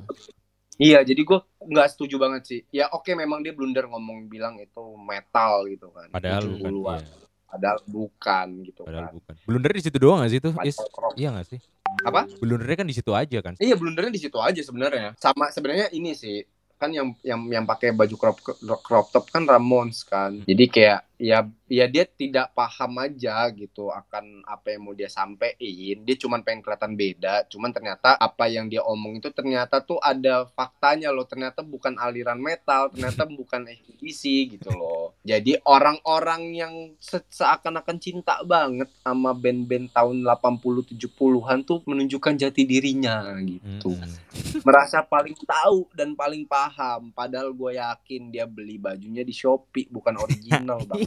iya jadi gue nggak setuju banget sih ya oke memang dia blunder ngomong bilang itu metal gitu kan Padahal bukan. 70-an. Iya. padahal bukan gitu Padahal kan bukan. Blunder di situ doang gak sih tuh? Is? Iya gak sih? Apa? Blundernya kan di situ aja kan. iya blundernya di situ aja sebenarnya sama sebenarnya ini sih kan yang yang yang pakai baju crop crop top kan Ramones kan jadi kayak ya ya dia tidak paham aja gitu akan apa yang mau dia sampein. Dia cuman pengen kelihatan beda cuman ternyata apa yang dia omong itu ternyata tuh ada faktanya loh. Ternyata bukan aliran metal ternyata (laughs) bukan ACDC gitu loh. Jadi orang-orang yang se- seakan-akan cinta banget sama band-band tahun 80 70-an tuh menunjukkan jati dirinya gitu. Mm-mm. merasa paling tahu dan paling paham. Padahal gue yakin dia beli bajunya di Shopee bukan original bang (laughs)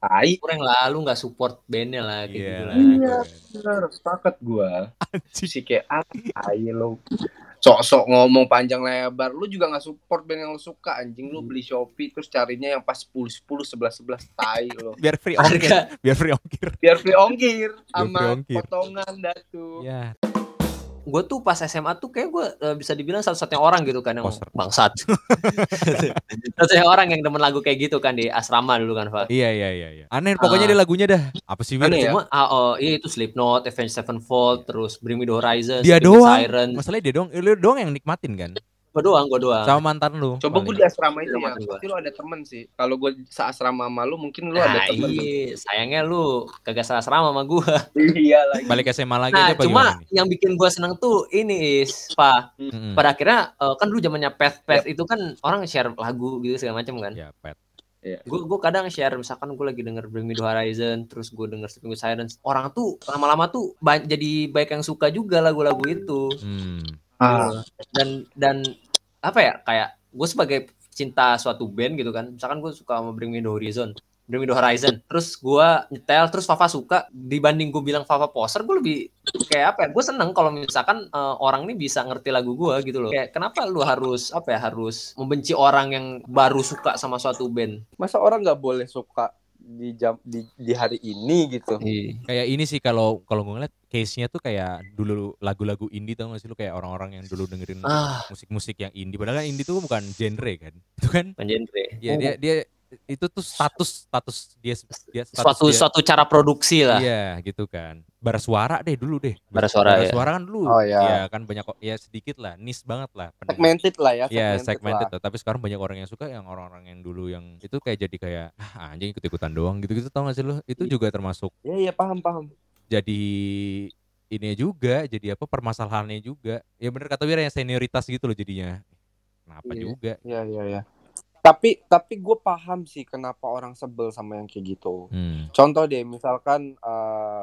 tai Kurang lah lu nggak support bandnya lah kayak Iya. gitu lah. Iya. bener sepakat gue sih kayak ah tai lo sok-sok ngomong panjang lebar lu juga nggak support band yang lu suka anjing lu beli Shopee terus carinya yang pas 10 10 11 11 tai lo Biar free ongkir. Biar free ongkir. biar free ongkir sama potongan datu Ya. Gue tuh pas SMA tuh kayak gue bisa dibilang satu-satunya orang gitu kan yang Poser. bangsat. (laughs) satu-satunya orang yang demen lagu kayak gitu kan di asrama dulu kan, Pak. Iya iya iya iya. Aneh pokoknya Ah. dia lagunya dah. Apa sih? Aneh ya? Cuma ah, oh, iya itu Slipknot, Avenged Sevenfold, terus Bring Me The Horizon, Dia doang. Siren. Masalahnya dia doang, lu doang yang nikmatin kan. Gue doang, gue doang. Sama mantan lu. Coba gue di asrama itu Iya, ya, pasti lu ada temen sih. Kalau gue seasrama sama lu, mungkin lu Nah, ada temen. iya, sayangnya lu kagak salah serama sama gue. iya lagi. balik SMA lagi Nah, aja apa cuma gimana yang bikin gue seneng tuh ini, Is, Pak. Mm-mm. Pada akhirnya eh, kan dulu zamannya Pet Pet itu kan orang share lagu gitu segala macam kan. Ya, pet. Gue gue kadang share misalkan gue lagi denger Bring Me The Horizon, terus gue denger Sleeping with Sirens. Orang tuh lama-lama tuh ba- jadi baik yang suka juga lagu-lagu itu. Hmm. Ah, Dan dan apa ya kayak gue sebagai cinta suatu band gitu kan. Misalkan gue suka sama Bring Me The Horizon. Bring Me The Horizon. Terus gue nyetel, terus Fafa suka. Dibanding gue bilang Fafa poser, gue lebih kayak apa ya? Gue seneng kalau misalkan eh, orang ini bisa ngerti lagu gue gitu loh. Kayak kenapa lu harus apa ya harus membenci orang yang baru suka sama suatu band? masa orang nggak boleh suka di jam di, di hari ini gitu? Kayak ini sih kalau kalau gue ngeliat case-nya tuh kayak dulu lagu-lagu indie tau gak sih lu kayak orang-orang yang dulu dengerin Ah, musik-musik yang indie padahal kan indie tuh bukan genre kan. (laughs) Itu kan bukan genre. ya dia dia itu tuh status status dia dia status suatu dia- suatu cara produksi lah. Iya gitu kan. Bara suara deh dulu deh. Bara suara, ya. suara kan dulu. Oh, iya. Ya kan banyak kok ya sedikit lah, niche banget lah. pendengar. Segmented lah ya. Ya segmented lah. lah. Tapi sekarang banyak orang yang suka yang orang-orang yang dulu yang itu kayak jadi kayak ah, anjing ikut-ikutan doang gitu-gitu tau gak sih lu? Itu Iya. juga termasuk Iya iya paham paham. Jadi ini juga jadi apa permasalahannya juga. Ya bener kata Wira yang senioritas gitu loh jadinya. Kenapa Iya. juga? Iya iya iya. Tapi tapi gue paham sih kenapa orang sebel sama yang kayak gitu. Hmm. Contoh deh, misalkan eh,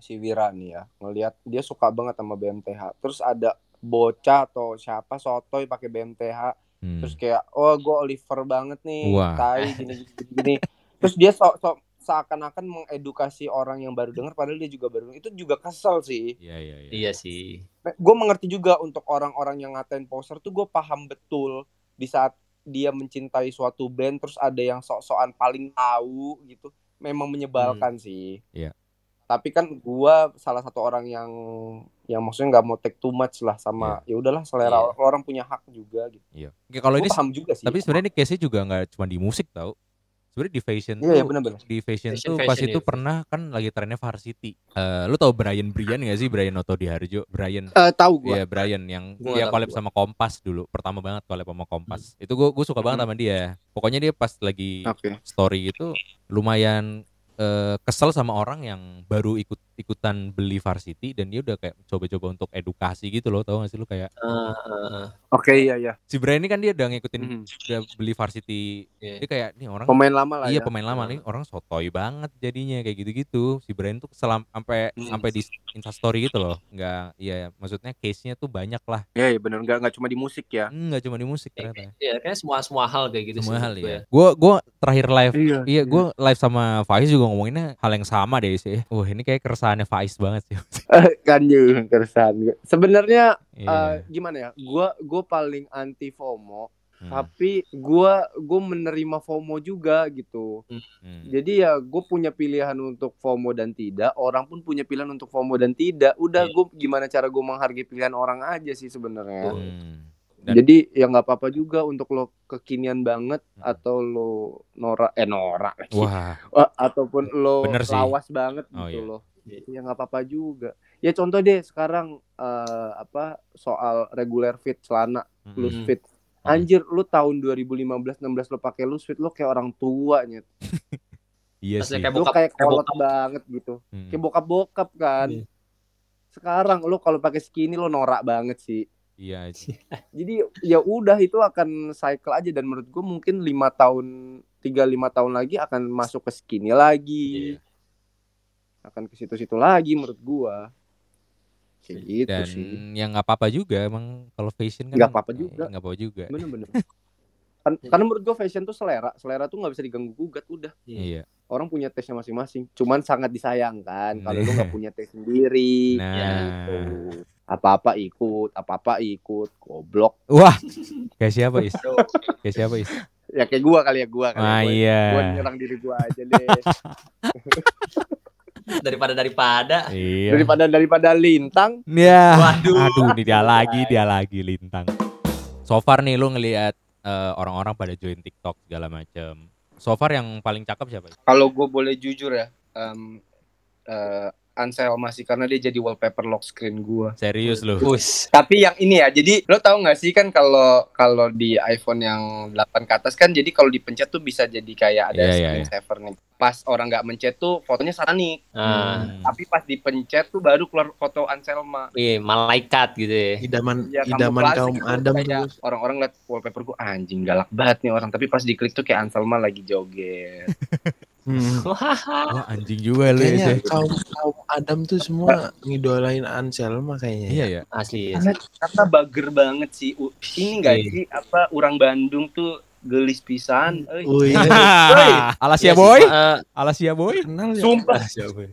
si Wira nih ya, ngelihat dia suka banget sama BMTH. Terus ada bocah atau siapa sotoy pakai BMTH, Hmm. terus kayak oh gue Oliver banget nih, Wah. tai gini gini, gini. Terus dia sok sok seakan-akan mengedukasi orang yang baru dengar padahal dia juga baru itu juga kesel sih. Iya iya iya. Iya sih. gue mengerti juga untuk orang-orang yang ngatain poser tuh gue paham betul di saat dia mencintai suatu band terus ada yang sok-sokan paling tahu gitu memang menyebalkan sih Iya. tapi kan gua salah satu orang yang yang maksudnya nggak mau take too much lah sama ya udahlah selera Iya. orang punya hak juga gitu Iya. Oke, kalau Gua ini paham juga sih tapi sebenarnya ini case-nya juga nggak cuma di musik tau. Sebenarnya di fashion iya iya tuh benar-benar di fashion, Fashion- tuh pas fashion itu ya. pernah kan lagi trennya varsity. Eh lu tau Brian Brian gak sih? Brian Oto di Harjo? Brian. Eh, tahu gua. Iya Brian yang Gua dia collab gua. sama Kompas dulu. Pertama banget collab sama Kompas. Itu gue gue suka banget sama dia. Pokoknya dia pas lagi oke. story itu lumayan eh, kesel sama orang yang baru ikut ikutan beli varsity dan dia udah kayak coba-coba untuk edukasi gitu loh. Tau gak sih lu kayak Ah, ah, Oke iya iya. Si Brian ini kan dia udah ngikutin Mhm. udah beli varsity. Iya. Dia kayak nih orang Pemain lama lah iya ya. pemain lama nih orang sotoy banget jadinya kayak gitu-gitu. Si Brian tuh selam sampai Hmm. sampai di Instastory gitu loh. Enggak iya maksudnya case-nya tuh banyak lah. Iya iya benar nggak nggak cuma di musik ya. Enggak cuma di musik ternyata. Iya, kayaknya semua semua hal kayak gitu Semua sih hal gue ya. Gua gua terakhir live Iya. Iya, gue live sama Faiz juga ngomonginnya hal yang sama deh sih. Wah, ini kayak keresahannya Faiz banget sih. (laughs) kan juga keresahan. Sebenarnya Iya. eh, gimana ya? Gua gua paling anti FOMO, Hmm, tapi gua gua menerima FOMO juga gitu. hmm. Jadi ya gue punya pilihan untuk FOMO dan tidak, orang pun punya pilihan untuk FOMO dan tidak. Udah Iya. gue gimana cara gue menghargai pilihan orang aja sih sebenarnya. Hmm. Dan- Jadi ya nggak apa-apa juga untuk lo kekinian banget Hmm. atau lo norak eh norak lagi. Wah, (laughs) ataupun lo Bener sih. lawas banget Oh, gitu iya. loh. Ya nggak apa-apa juga. Ya contoh deh sekarang eh, apa soal regular fit celana hmm. loose Hmm. fit. Anjir lu tahun 2015 16 lo pakai loose fit lo kayak orang tua nyet. (laughs) iya sih. kayak Lu bokap- kayak kayak kolot bokap. banget gitu. Hmm. Kayak bokap-bokap kan. Iya. Sekarang lo kalau pakai skinny lo norak banget sih. Iya. (laughs) Jadi ya udah itu akan cycle aja dan menurut gue mungkin lima tahun tiga lima tahun lagi akan masuk ke skinny lagi. Iya. Akan ke situ-situ lagi menurut gua. Kayak gitu Dan sih. yang nggak apa-apa juga emang kalau fashion kan Nggak apa-apa juga. nggak apa-apa juga. Bener-bener. (laughs) Kan, karena menurut gue fashion tuh selera, selera tuh nggak bisa diganggu gugat udah. Iya. Orang punya tesnya masing-masing. Cuman sangat disayangkan kalau lu nggak punya tes sendiri. Nah. Gitu. Apa-apa ikut, apa-apa ikut, goblok. Wah, kayak siapa Is? kayak siapa Is? Ya kayak gua kali ya gua kali. Ah gua, iya. gua nyerang diri gua aja deh. (laughs) (laughs) daripada daripada. Iya. daripada daripada lintang. Ya. Waduh. Aduh, ini dia lagi, dia lagi lintang. So far nih lu ngelihat eh, orang-orang pada join TikTok segala macem. So far yang paling cakep siapa? Kalau gue boleh jujur ya, um, uh, Ansel masih karena dia jadi wallpaper lock screen gua. Serius lu? Bus. Tapi yang ini ya, jadi lo tahu nggak sih kan kalau kalau di iPhone yang 8 ke atas kan, jadi kalau dipencet tuh bisa jadi kayak ada Iya, iya, screen saver nih. Pas orang nggak mencet tuh fotonya Satanik, Ah, Hmm. tapi pas dipencet tuh baru keluar foto Anselma. iya, malaikat gitu ya. Idaman Ya, idaman kaum gitu, Adam tuh. Orang-orang liat wallpaper gua anjing galak banget nih orang, tapi pas diklik tuh kayak Anselma lagi joget. (laughs) Hmm. (laughs) Wah, anjing juga lu ya. Kaum kaum Adam tuh semua ngidolain Anselma kayaknya. Iya ya. Asli. karena karena bager banget sih ini enggak Iya. sih apa orang Bandung tuh gelis pisan (laughs) Alasia Iya sih, boy, eh, Alasia boy. kenal ya? sumpah.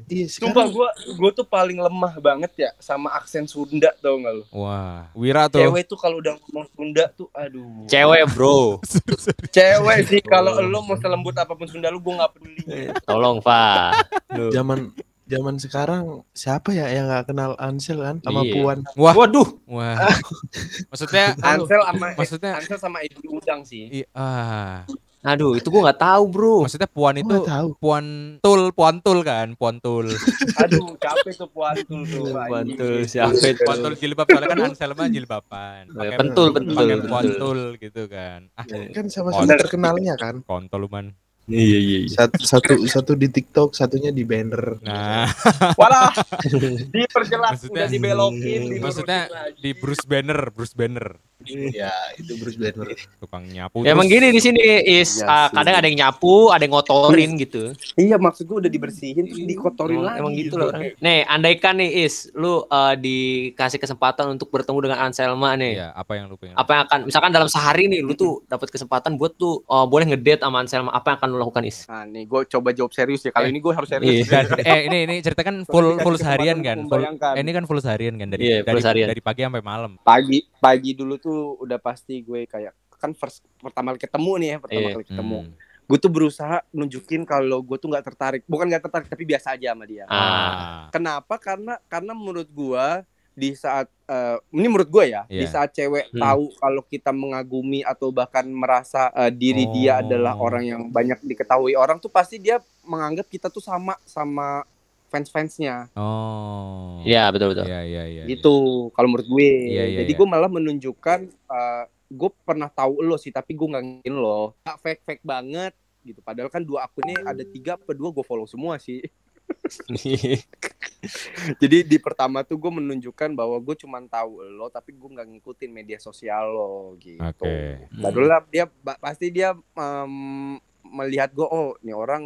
Iya, sumpah gua gua tuh paling lemah banget ya sama aksen Sunda tau gak lu? Wah, Wira tuh. cewek tuh kalau udah ngomong Sunda tuh aduh. Cewek bro. (laughs) cewek sih kalau lu mau selembut apa pun Sunda lu gua nggak peduli. Tolong Pak. zaman zaman sekarang siapa ya yang nggak kenal Ansel kan sama Iya. Puan? Wah, Waduh. wah. (laughs) (laughs) Maksudnya, Ansel sama maksudnya, Ansel sama Ibu Udang sih i- ah, Aduh, itu gua nggak tahu bro. maksudnya Puan itu tahu. Puan Tul, Puan Tul kan, Puan Tul. (laughs) aduh capek tuh puantul tuh Puantul, anjing. siapa itu? Puan Tul jilbab soalnya kan Anselma jilbaban. Eh, Pakai Pentul, pentul, pakai pentul. Puan Tul gitu kan. Ah, Kan sama-sama terkenalnya kan. kontol man. Iya iya Satu satu satu di TikTok, satunya di banner. Nah, walah (laughs) diperjelas Maksudnya- udah dibelokin dilurusin maksudnya lagi. di Bruce Banner, Bruce Banner, Ya, itu Bruce Banner. tukang nyapu. Ya, emang gini di sini is Iya ah, sih. kadang ada yang nyapu, ada yang ngotorin gitu. Iya maksud gue udah dibersihin terus dikotorin Emang, lagi. emang gitu loh orang. Nih, andaikan nih is, lu eh, dikasih kesempatan untuk bertemu dengan Anselma nih. Iya, apa yang lu pengen? Apa yang akan misalkan dalam sehari nih lu tuh dapat kesempatan buat tuh eh, boleh ngedate sama Anselma, apa yang akan lu lakukan is? Nah nih gue coba jawab serius ya. Kali Eh, ini gue harus serius. (laughs) Dan, eh ini ini ceritakan full full seharian kan? Full, eh, ini kan full seharian kan dari Iya, full dari, seharian. dari pagi sampai malam. Pagi pagi dulu tuh udah pasti gue kayak kan first pertama kali ketemu nih ya pertama Iya. kali ketemu. Hmm. Gue tuh berusaha nunjukin kalau gue tuh nggak tertarik. Bukan nggak tertarik tapi biasa aja sama dia. Ah. Kenapa? Karena karena menurut gue di saat eh, ini menurut gue ya di Iya. saat cewek Hmm. tahu kalau kita mengagumi atau bahkan merasa eh, diri dia Oh. adalah orang yang banyak diketahui orang tuh pasti dia menganggap kita tuh sama sama fans-fansnya Oh. Iya, betul betul. Iya, iya, iya. gitu kalau menurut gue Iya, iya, jadi iya. gue malah menunjukkan eh, gue pernah tahu lo sih tapi gue nggak ngin lo Nggak fake fake banget gitu padahal kan dua akunnya ada tiga apa dua gue follow semua sih (laughs) Jadi di pertama tuh gue menunjukkan bahwa gue cuma tahu lo tapi gue nggak ngikutin media sosial lo gitu. Oke. Baru lah dia pasti dia em, melihat gue oh ini orang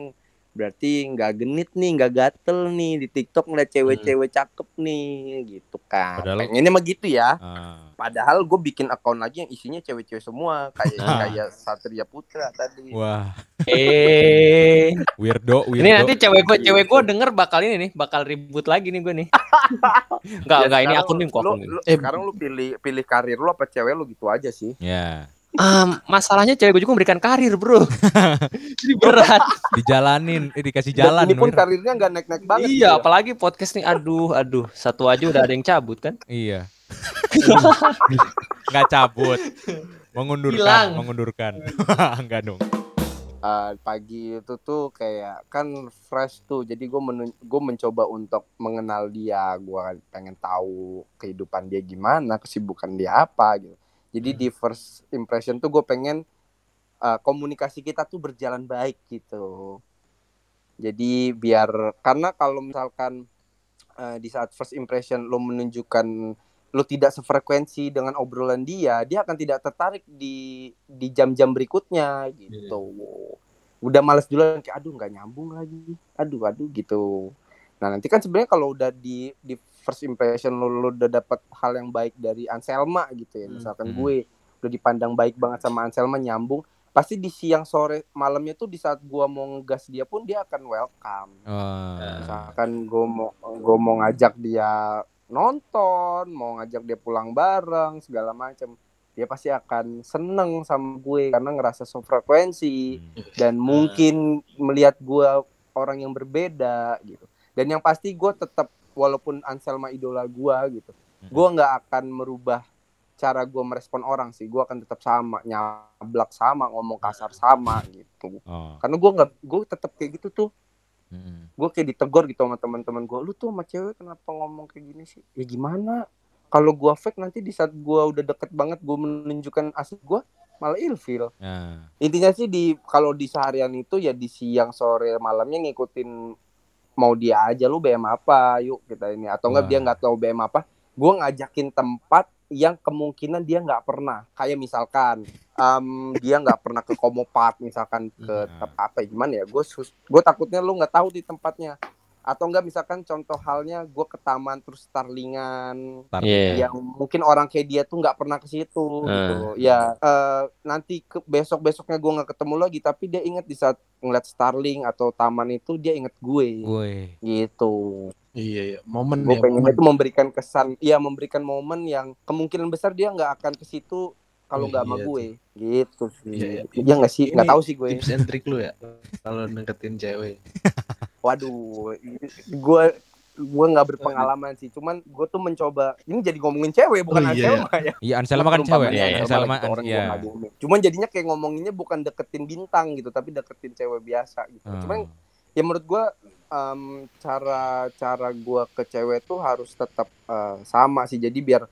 berarti nggak genit nih nggak gatel nih di TikTok ngeliat cewek-cewek cakep nih gitu kan. Padahal- Pengennya mah gitu ya. Ah. Padahal gue bikin account lagi yang isinya cewek-cewek semua kayak kayak Satria Putra tadi. Wah, Eh, weirdo, weirdo. ini nanti cewek gue cewek gue denger bakal ini nih, bakal ribut lagi nih gue nih. (laughs) Enggak, Ya, enggak ini akun nim kok akun Eh, sekarang lu pilih pilih karir lu apa cewek lu gitu aja sih. Ya, Ah, masalahnya cewek gue juga memberikan karir, Bro. (laughs) Jadi berat. dijalanin, eh, dikasih Dan jalan. ini pun karirnya nggak naik-naik banget. iya, gitu ya. apalagi podcast nih. Aduh, aduh. Satu aja udah ada yang cabut kan? Iya. Nggak cabut. Mengundurkan, Hilang. mengundurkan. (laughs) Enggak dong. Uh, pagi itu tuh kayak kan fresh tuh jadi gue gue mencoba untuk mengenal dia gue pengen tahu kehidupan dia gimana kesibukan dia apa gitu jadi di first impression tuh gue pengen uh, komunikasi kita tuh berjalan baik gitu jadi biar karena kalau misalkan uh, di saat first impression lo menunjukkan lo tidak sefrekuensi dengan obrolan dia, dia akan tidak tertarik di di jam-jam berikutnya gitu. Udah males duluan kayak aduh nggak nyambung lagi. Aduh aduh gitu. Nah, nanti kan sebenarnya kalau udah di di first impression lo, lo udah dapat hal yang baik dari Anselma gitu ya. Misalkan Hmm. gue udah dipandang baik banget sama Anselma nyambung, pasti di siang sore malamnya tuh di saat gua mau ngegas dia pun dia akan welcome Wah. misalkan gue mau gue mau ngajak dia nonton mau ngajak dia pulang bareng segala macam dia pasti akan seneng sama gue karena ngerasa sefrekuensi dan mungkin melihat gue orang yang berbeda gitu. Dan yang pasti gue tetap walaupun Anselma idola gue gitu gue nggak akan merubah cara gue merespon orang sih. Gue akan tetap sama nyablak sama ngomong kasar sama gitu. Oh. karena gue nggak gue tetap kayak gitu tuh Mm. gue kayak ditegur gitu sama teman-teman gue lu tuh sama cewek kenapa ngomong kayak gini sih? Ya gimana? Kalau gue fake nanti di saat gue udah deket banget gue menunjukkan asli gue malah ilfil. Nah, intinya sih di kalau di seharian itu ya di siang sore malamnya ngikutin mau dia aja lu BM apa? Yuk kita ini. Atau enggak dia nggak tahu BM apa gue ngajakin tempat yang kemungkinan dia nggak pernah kayak misalkan em, dia nggak pernah ke Komo Park misalkan ke Hmm. tep- apa ya, gimana ya gue gue takutnya lu nggak tahu di tempatnya atau enggak misalkan contoh halnya gue ke taman terus starlingan tar- Iya. yang mungkin orang kayak dia tuh nggak pernah ke situ Hmm. gitu ya eh, nanti ke besok besoknya gue nggak ketemu lagi tapi dia inget di saat ngeliat Starling atau taman itu dia inget gue gue. gitu Iya, iya. Momen gue ya. pengen momen. itu memberikan kesan ya memberikan momen yang kemungkinan besar dia nggak akan ke situ kalau Oh, nggak sama iya gue gitu sih Iya, iya. ya nggak sih nggak tahu sih gue Tips and trick lu ya. Kalau deketin cewek. (laughs) waduh gue gue nggak berpengalaman sih cuman gue tuh mencoba ini jadi ngomongin cewek bukan Oh, iya, Anselma ya Iya, Anselma kan cewek. Iya, iya. Anselma, gitu, orang iya. Cuman jadinya kayak ngomonginnya bukan deketin bintang gitu, tapi deketin cewek biasa gitu. Hmm. Cuman ya menurut gua em, cara cara gua ke cewek tuh harus tetap eh, sama sih. Jadi biar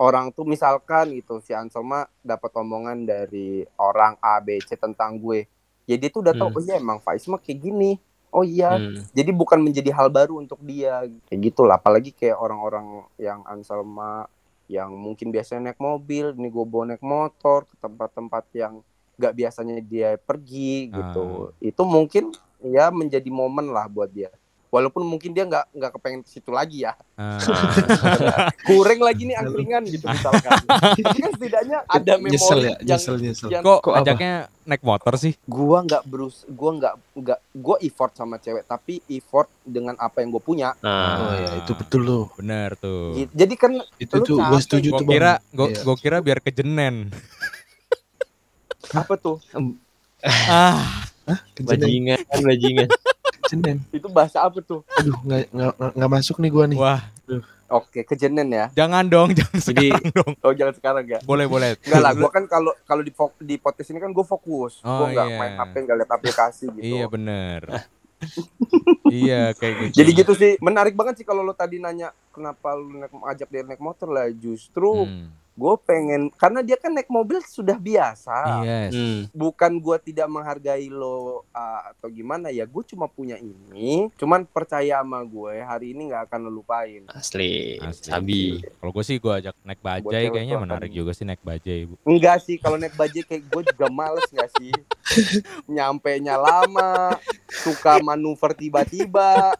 orang tuh misalkan gitu si Anselma dapat omongan dari orang A B C tentang gue. Ya dia tuh udah tahu Hmm. oh iya emang Faiz mah kayak gini. Oh iya, Hmm. jadi bukan menjadi hal baru untuk dia kayak gitulah apalagi kayak orang-orang yang Anselma yang mungkin biasanya naik mobil ini gue bawa naik motor ke tempat-tempat yang nggak biasanya dia pergi gitu itu mungkin ya menjadi momen lah buat dia walaupun mungkin dia nggak nggak kepengen ke situ lagi ya Ah. (laughs) kurang lagi nih angkringan gitu misalkan tapi (laughs) kan setidaknya ada memori nyesel ya, yang nyesel nyesel. yang Kok, Kok apa? ajaknya naik motor sih? gua nggak berus gua nggak nggak gua effort sama cewek tapi effort dengan apa yang gue punya Nah, Oh ya, itu betul loh. Bener tuh. Gitu. jadi kan Itu tuh gue setuju tuh. Bang. kira, gue Iya. kira biar kejenen. Apa tuh ah, Kejenen, bajingan, bajingan. kejenen. itu bahasa apa tuh Aduh, nggak nggak nggak masuk nih gua nih. wah, oke kejenen ya jangan dong, jangan Jadi- sekarang dong. oh jangan sekarang ya Boleh, boleh. Enggak lah, gua kan kalau kalau di di podcast ini kan gue fokus. Oh, gua nggak iya. main HP, nggak lihat aplikasi gitu. Iya bener. iya kayak gitu. Jadi gitu sih, menarik banget sih kalau lo tadi nanya kenapa lu naik ajak dia naik motor lah justru Hmm. Gue pengen karena dia kan naik mobil sudah biasa Yes. Hmm. bukan gue tidak menghargai lo uh, atau gimana ya gue cuma punya ini cuman percaya sama gue hari ini nggak akan lo lupain Asli, Asli. sabi. Kalau gue sih gue ajak naik bajai kayaknya menarik juga sih naik bajai. Bu. enggak sih kalau naik bajai kayak gue juga males nggak sih nyampe nya lama suka manuver tiba-tiba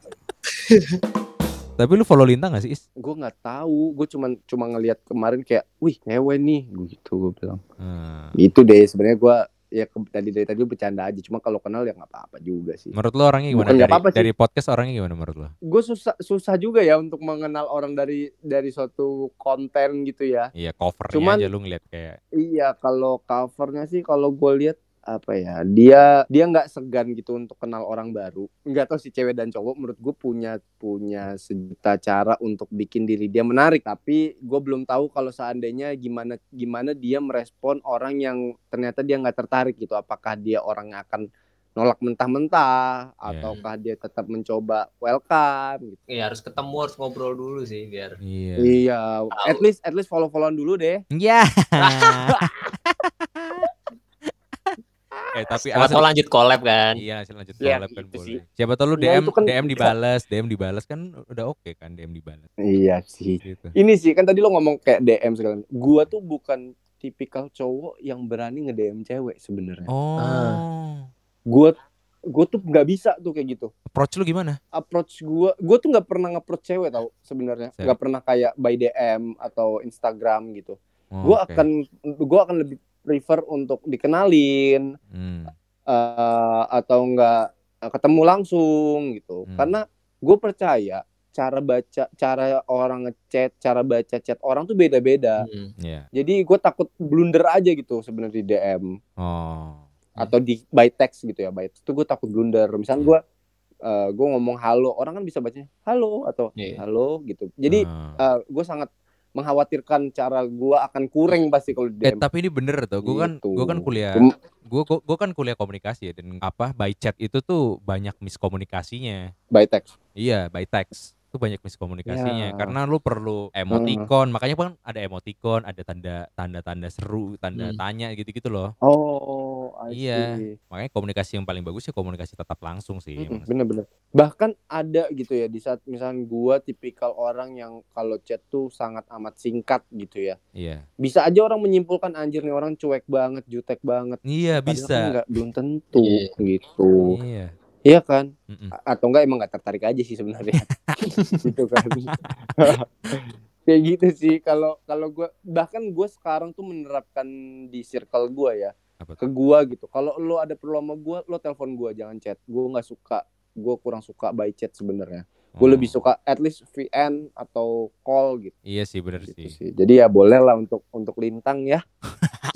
Tapi lu follow Lintang gak sih? Is? gue nggak tahu gue cuma cuma ngelihat kemarin kayak wih cewek nih gitu gue bilang Hmm. gitu deh sebenarnya gue ya ke, tadi dari tadi bercanda aja cuma kalau kenal ya nggak apa-apa juga sih Menurut lu orangnya gimana? Bukan Dari, apa-apa sih. dari podcast orangnya gimana menurut lu? gue susah susah juga ya untuk mengenal orang dari dari suatu konten gitu ya Iya covernya Cuman- aja lu ngeliat kayak iya kalau covernya sih kalau gue lihat apa ya dia dia nggak segan gitu untuk kenal orang baru nggak tahu si cewek dan cowok menurut gue punya punya sejuta cara untuk bikin diri dia menarik tapi gue belum tahu kalau seandainya gimana gimana dia merespon orang yang ternyata dia nggak tertarik gitu apakah dia orang yang akan nolak mentah-mentah Iya. ataukah dia tetap mencoba welcome gitu. Iya harus ketemu harus ngobrol dulu sih biar. iya. Iya, at least at least follow-followan dulu deh. Iya. (laughs) eh tapi Siapa tahu lanjut collab kan. Iya, hasil lanjut Iya, collab kan gitu boleh. sih. Siapa tahu lu Ya, DM kan DM bisa. dibalas, DM dibalas kan udah oke kan DM dibalas Iya sih. gitu. Ini sih kan tadi lo ngomong kayak DM segala. Gua tuh bukan tipikal cowok yang berani nge-DM cewek sebenarnya. Oh. Ah. Gua gua tuh nggak bisa tuh kayak gitu. Approach lu gimana? Approach gua gua tuh nggak pernah nge-approach cewek tau sebenarnya. Nggak pernah kayak by DM atau Instagram gitu. Oh, Gua oke. akan gua akan lebih prefer untuk dikenalin Hmm. eh, atau enggak eh, ketemu langsung gitu. Hmm. Karena gue percaya cara baca cara orang ngechat, cara baca chat orang tuh beda-beda. Hmm. Iya. Jadi gue takut blunder aja gitu sebenarnya di DM Oh. atau di by text gitu ya. By text tuh gue takut blunder. Misalnya gue eh, gue ngomong halo, orang kan bisa bacanya halo atau Iya. halo gitu. Jadi Ah. gue sangat mengkhawatirkan cara gue akan kurang pasti kalau di Eh DM. tapi ini bener tuh, gue kan Gitu. gue kan kuliah, Gua- gue gue kan kuliah komunikasi ya dan apa by chat itu tuh banyak miskomunikasinya. by text. Iya by text itu banyak miskomunikasinya Ya. karena lu perlu emoticon, makanya kan ada emoticon, ada tanda tanda tanda seru, tanda Hmm. tanya gitu gitu loh. Oh, I Iya. see. Makanya komunikasi yang paling bagus ya komunikasi tatap langsung sih. Emang. Bener-bener. Bahkan ada gitu ya di saat misalnya gua tipikal orang yang kalau chat tuh sangat amat singkat gitu ya. Iya. Bisa aja orang menyimpulkan anjir nih orang cuek banget, jutek banget. Iya Padahal kan bisa. nggak belum tentu Iya. gitu. Iya. Iya kan? Mm-mm. A- Atau enggak emang nggak tertarik aja sih sebenarnya. (laughs) gitu kan. (laughs) Kayak gitu sih kalau kalau gua bahkan gua sekarang tuh menerapkan di circle gua ya. Apa Ke gua gitu. Kalau lo ada perlu sama gua, lo telepon gua jangan chat. Gua nggak suka gue kurang suka by chat sebenarnya. Gue Oh. lebih suka at least VN atau call gitu, Iya sih bener gitu sih. sih. Jadi ya boleh lah untuk untuk lintang ya. (laughs)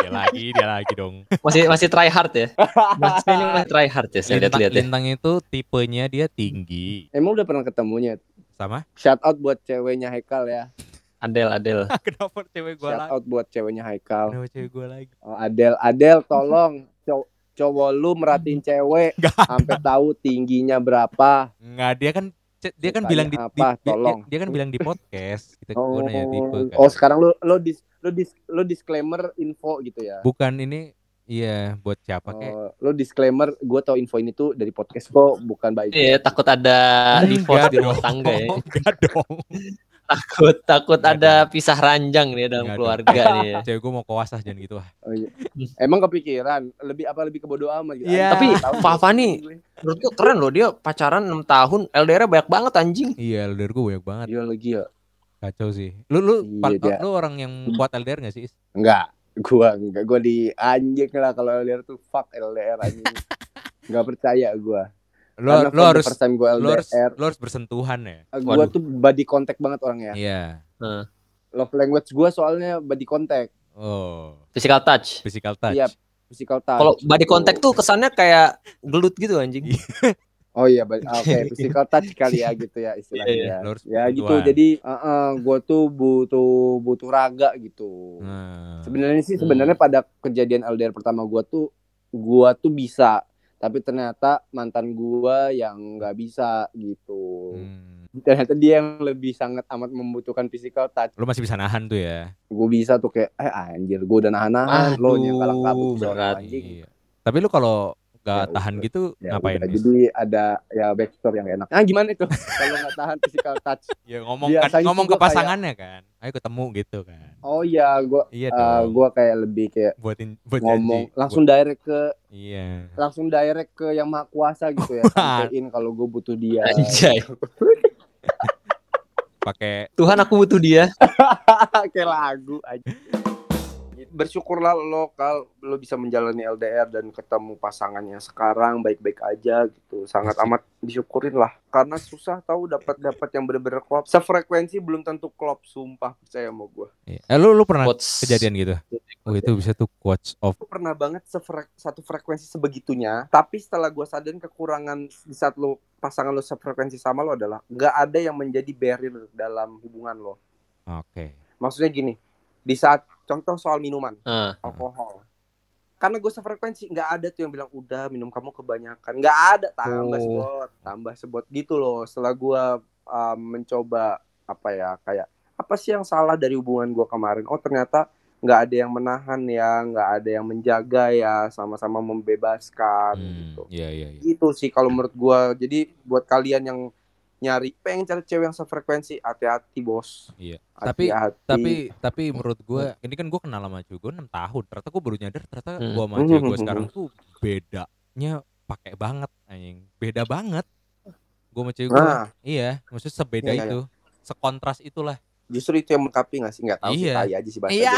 Dia lagi, dia lagi dong. Masih masih try hard ya. (laughs) Mas ini masih try hard ya. Saya Lintang, lihat-lihat ya. lintang itu tipenya dia tinggi. Emang udah pernah ketemunya? Sama? Shout out buat ceweknya Haikal ya. Adel Adel. (laughs) Kenapa cewek gua Shout lagi? out buat ceweknya Haikal. Kenapa cewek gua lagi? Oh, Adel, Adel tolong cow- cowok lu merhatiin cewek Nggak. sampai tahu tingginya berapa. Enggak, dia kan dia kan bilang di, apa? di- dia- Tolong. dia, kan bilang di podcast. Kita Oh, gua nanya tipe kan. oh sekarang lu lu dis, lu dis, lu disclaimer info gitu ya. Bukan ini iya buat siapa kayak Oh, lu disclaimer, gue tau info ini tuh dari podcast kok, bukan baik. Iya, takut ada divorce di rumah tangga ya. Enggak dong. (laughs) Takut takut ada pisah ranjang nih dalam keluarga nih. ya. (laughs) Cewek gua mau koasah jangan gitu ah. Oh, iya. (laughs) Emang kepikiran lebih apa lebih ke bodo amat gitu. Iya. Tapi Fafa gue. nih, Menurut gue keren loh dia pacaran 6 tahun, LDR banyak banget anjing. Iya, LDR gua banyak banget. Iya lagi ya. Kacau sih. Lu lu Iya, dia. lu orang yang kuat LDR gak sih? Enggak, gua enggak gua di anjing lah kalau LDR tuh fuck LDR anjing. (laughs) Enggak percaya gua. Lu Karena the harus first time gua lu harus LDR, lu harus bersentuhan ya. gua Waduh. tuh body contact banget orangnya. Iya. Love language gua soalnya body contact. Oh, Physical touch. physical touch. Iya, physical touch. Kalau body contact tuh kesannya kayak gelut gitu anjing. Oh iya, ah, oke, physical touch kali ya gitu ya istilahnya. Iya, ya. Lu harus Ya gitu. Jadi, uh gue tuh butuh butuh raga gitu. Nah. Sebenarnya sih Hmm. sebenarnya pada kejadian LDR pertama gua tuh gua tuh bisa, tapi ternyata mantan gua yang nggak bisa gitu. Hmm. ternyata dia yang lebih sangat amat membutuhkan physical touch Lu masih bisa nahan tuh ya. gue bisa tuh kayak eh anjir gue udah nahan-nahan lo yang kalang kabut berat. anjing Iya. Tapi lu kalau Ya gak tahan udah. gitu Ya ngapain? udah, jadi ada ya backstore yang enak ah gimana itu (laughs) kalau nggak tahan physical touch Ya ngomong Biasanya kan, ngomong gua ke pasangannya kan. Ayo ketemu gitu kan. oh iya gue Iya uh, dong. gue kayak lebih kayak buatin buat ngomong janji. langsung direct ke Buat- iya. langsung direct ke yang maha kuasa gitu ya (laughs) sampein kalau gue butuh dia Anjay. (laughs) Pakai Tuhan aku butuh dia. kayak lagu aja bersyukurlah lo kalau lo bisa menjalani LDR dan ketemu pasangannya sekarang baik-baik aja gitu. Sangat amat disyukurin lah. Karena susah tahu dapat dapat yang bener-bener klop. Sefrekuensi belum tentu klop sumpah. Percaya sama gue Iya. Eh lu lu pernah Quotes. kejadian gitu? Oh itu bisa tuh quotes of Gue pernah banget sefre- satu frekuensi sebegitunya. Tapi setelah gue sadarin kekurangan di saat lo pasangan lo sefrekuensi sama lo adalah nggak ada yang menjadi barrier dalam hubungan lo. Oke. maksudnya gini di saat contoh soal minuman Ah, alkohol. Karena gue sefrekuensi nggak ada tuh yang bilang udah minum kamu kebanyakan. Nggak ada tambah Oh. sebot tambah sebot gitu loh. Setelah gue um, mencoba apa ya kayak apa sih yang salah dari hubungan gue kemarin? Oh ternyata nggak ada yang menahan ya nggak ada yang menjaga ya sama-sama membebaskan Hmm, gitu. Iya iya iya. gitu sih kalau menurut gue jadi buat kalian yang nyari pengen cari cewek yang sefrekuensi hati-hati bos Iya. Tapi- hati-hati Tapi tapi menurut gua ini kan gua kenal sama cewek gua 6 tahun. Ternyata gua baru nyadar ternyata Hmm. gua sama cewek gua hmm, sekarang tuh bedanya pakai banget anjing. Beda banget. Gua sama cewek gua. nah Iya, maksudnya sebeda Iya, iya, itu. Sekontras itulah. justru itu yang melengkapi nggak sih nggak tahu sih Iya. tai aja sih bahasa Iya.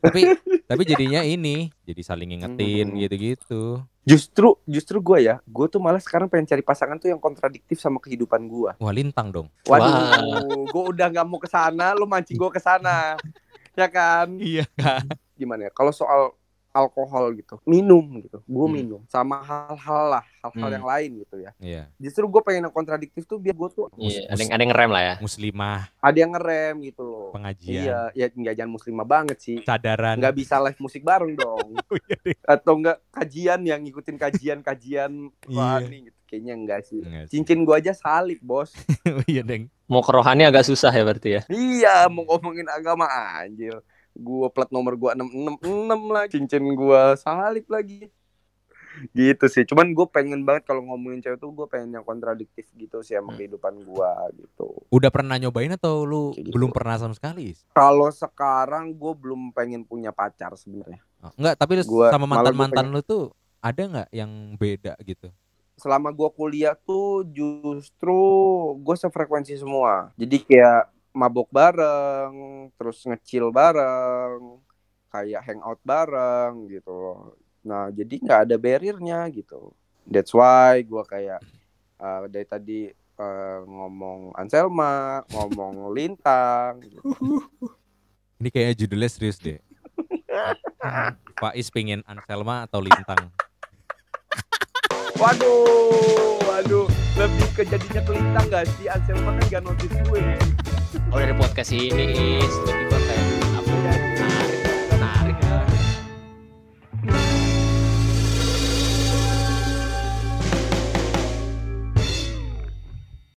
tapi tapi jadinya ini jadi saling ngingetin Hmm. gitu-gitu. Justru justru gue ya, gue tuh malah sekarang pengen cari pasangan tuh yang kontradiktif sama kehidupan gue. Wah, lintang dong. Waduh, gue udah nggak mau ke sana, lu mancing gue ke sana, (laughs) ya kan? Iya. Gimana ya? Kalau soal alkohol gitu, minum gitu, gue Hmm. minum sama hal-hal lah, hal-hal Hmm. yang lain gitu ya. Iya. Justru gue pengen yang kontradiktif tuh biar gue tuh iya, ada yang ada yang ngerem lah ya. Muslimah, ada yang ngerem gitu loh. pengajian, Iya, ya nggak jangan muslimah banget sih. sadaran. Nggak bisa live musik bareng dong. (laughs) Oh, iya. Atau enggak kajian yang ngikutin kajian-kajian Iya. rohani gitu. Kayaknya enggak sih. Enggak sih. Cincin gua aja salib, Bos. (laughs) Oh, iya, Deng. Mau ke rohani agak susah ya berarti ya. iya, mau ngomongin agama anjir. Gua plat nomor gua 666 lah, cincin gua salib lagi. Gitu sih. Cuman gue pengen banget kalau ngomongin cewek tuh gue pengen yang kontradiktif gitu sih sama Hmm. kehidupan gua gitu. Udah pernah nyobain atau lu gitu. belum pernah sama sekali? Kalau sekarang gue belum pengen punya pacar sebenarnya. Oh, enggak, tapi Gua- sama malah gua mantan-mantan lu tuh ada nggak yang beda gitu? selama gua kuliah tuh justru gue sefrekuensi semua. Jadi kayak mabok bareng, terus ngecil bareng, kayak hangout bareng gitu loh. Nah jadi nggak ada barriernya gitu. That's why gua kayak uh, dari tadi uh, ngomong Anselma, ngomong (laughs) Lintang. Gitu. Ini kayaknya judulnya serius deh. (laughs) Pak Is pengen Anselma atau Lintang? Waduh, waduh, lebih ke jadinya ke Lintang gak sih? Anselma kan gak notice gue. Dari podcast ini tiba-tiba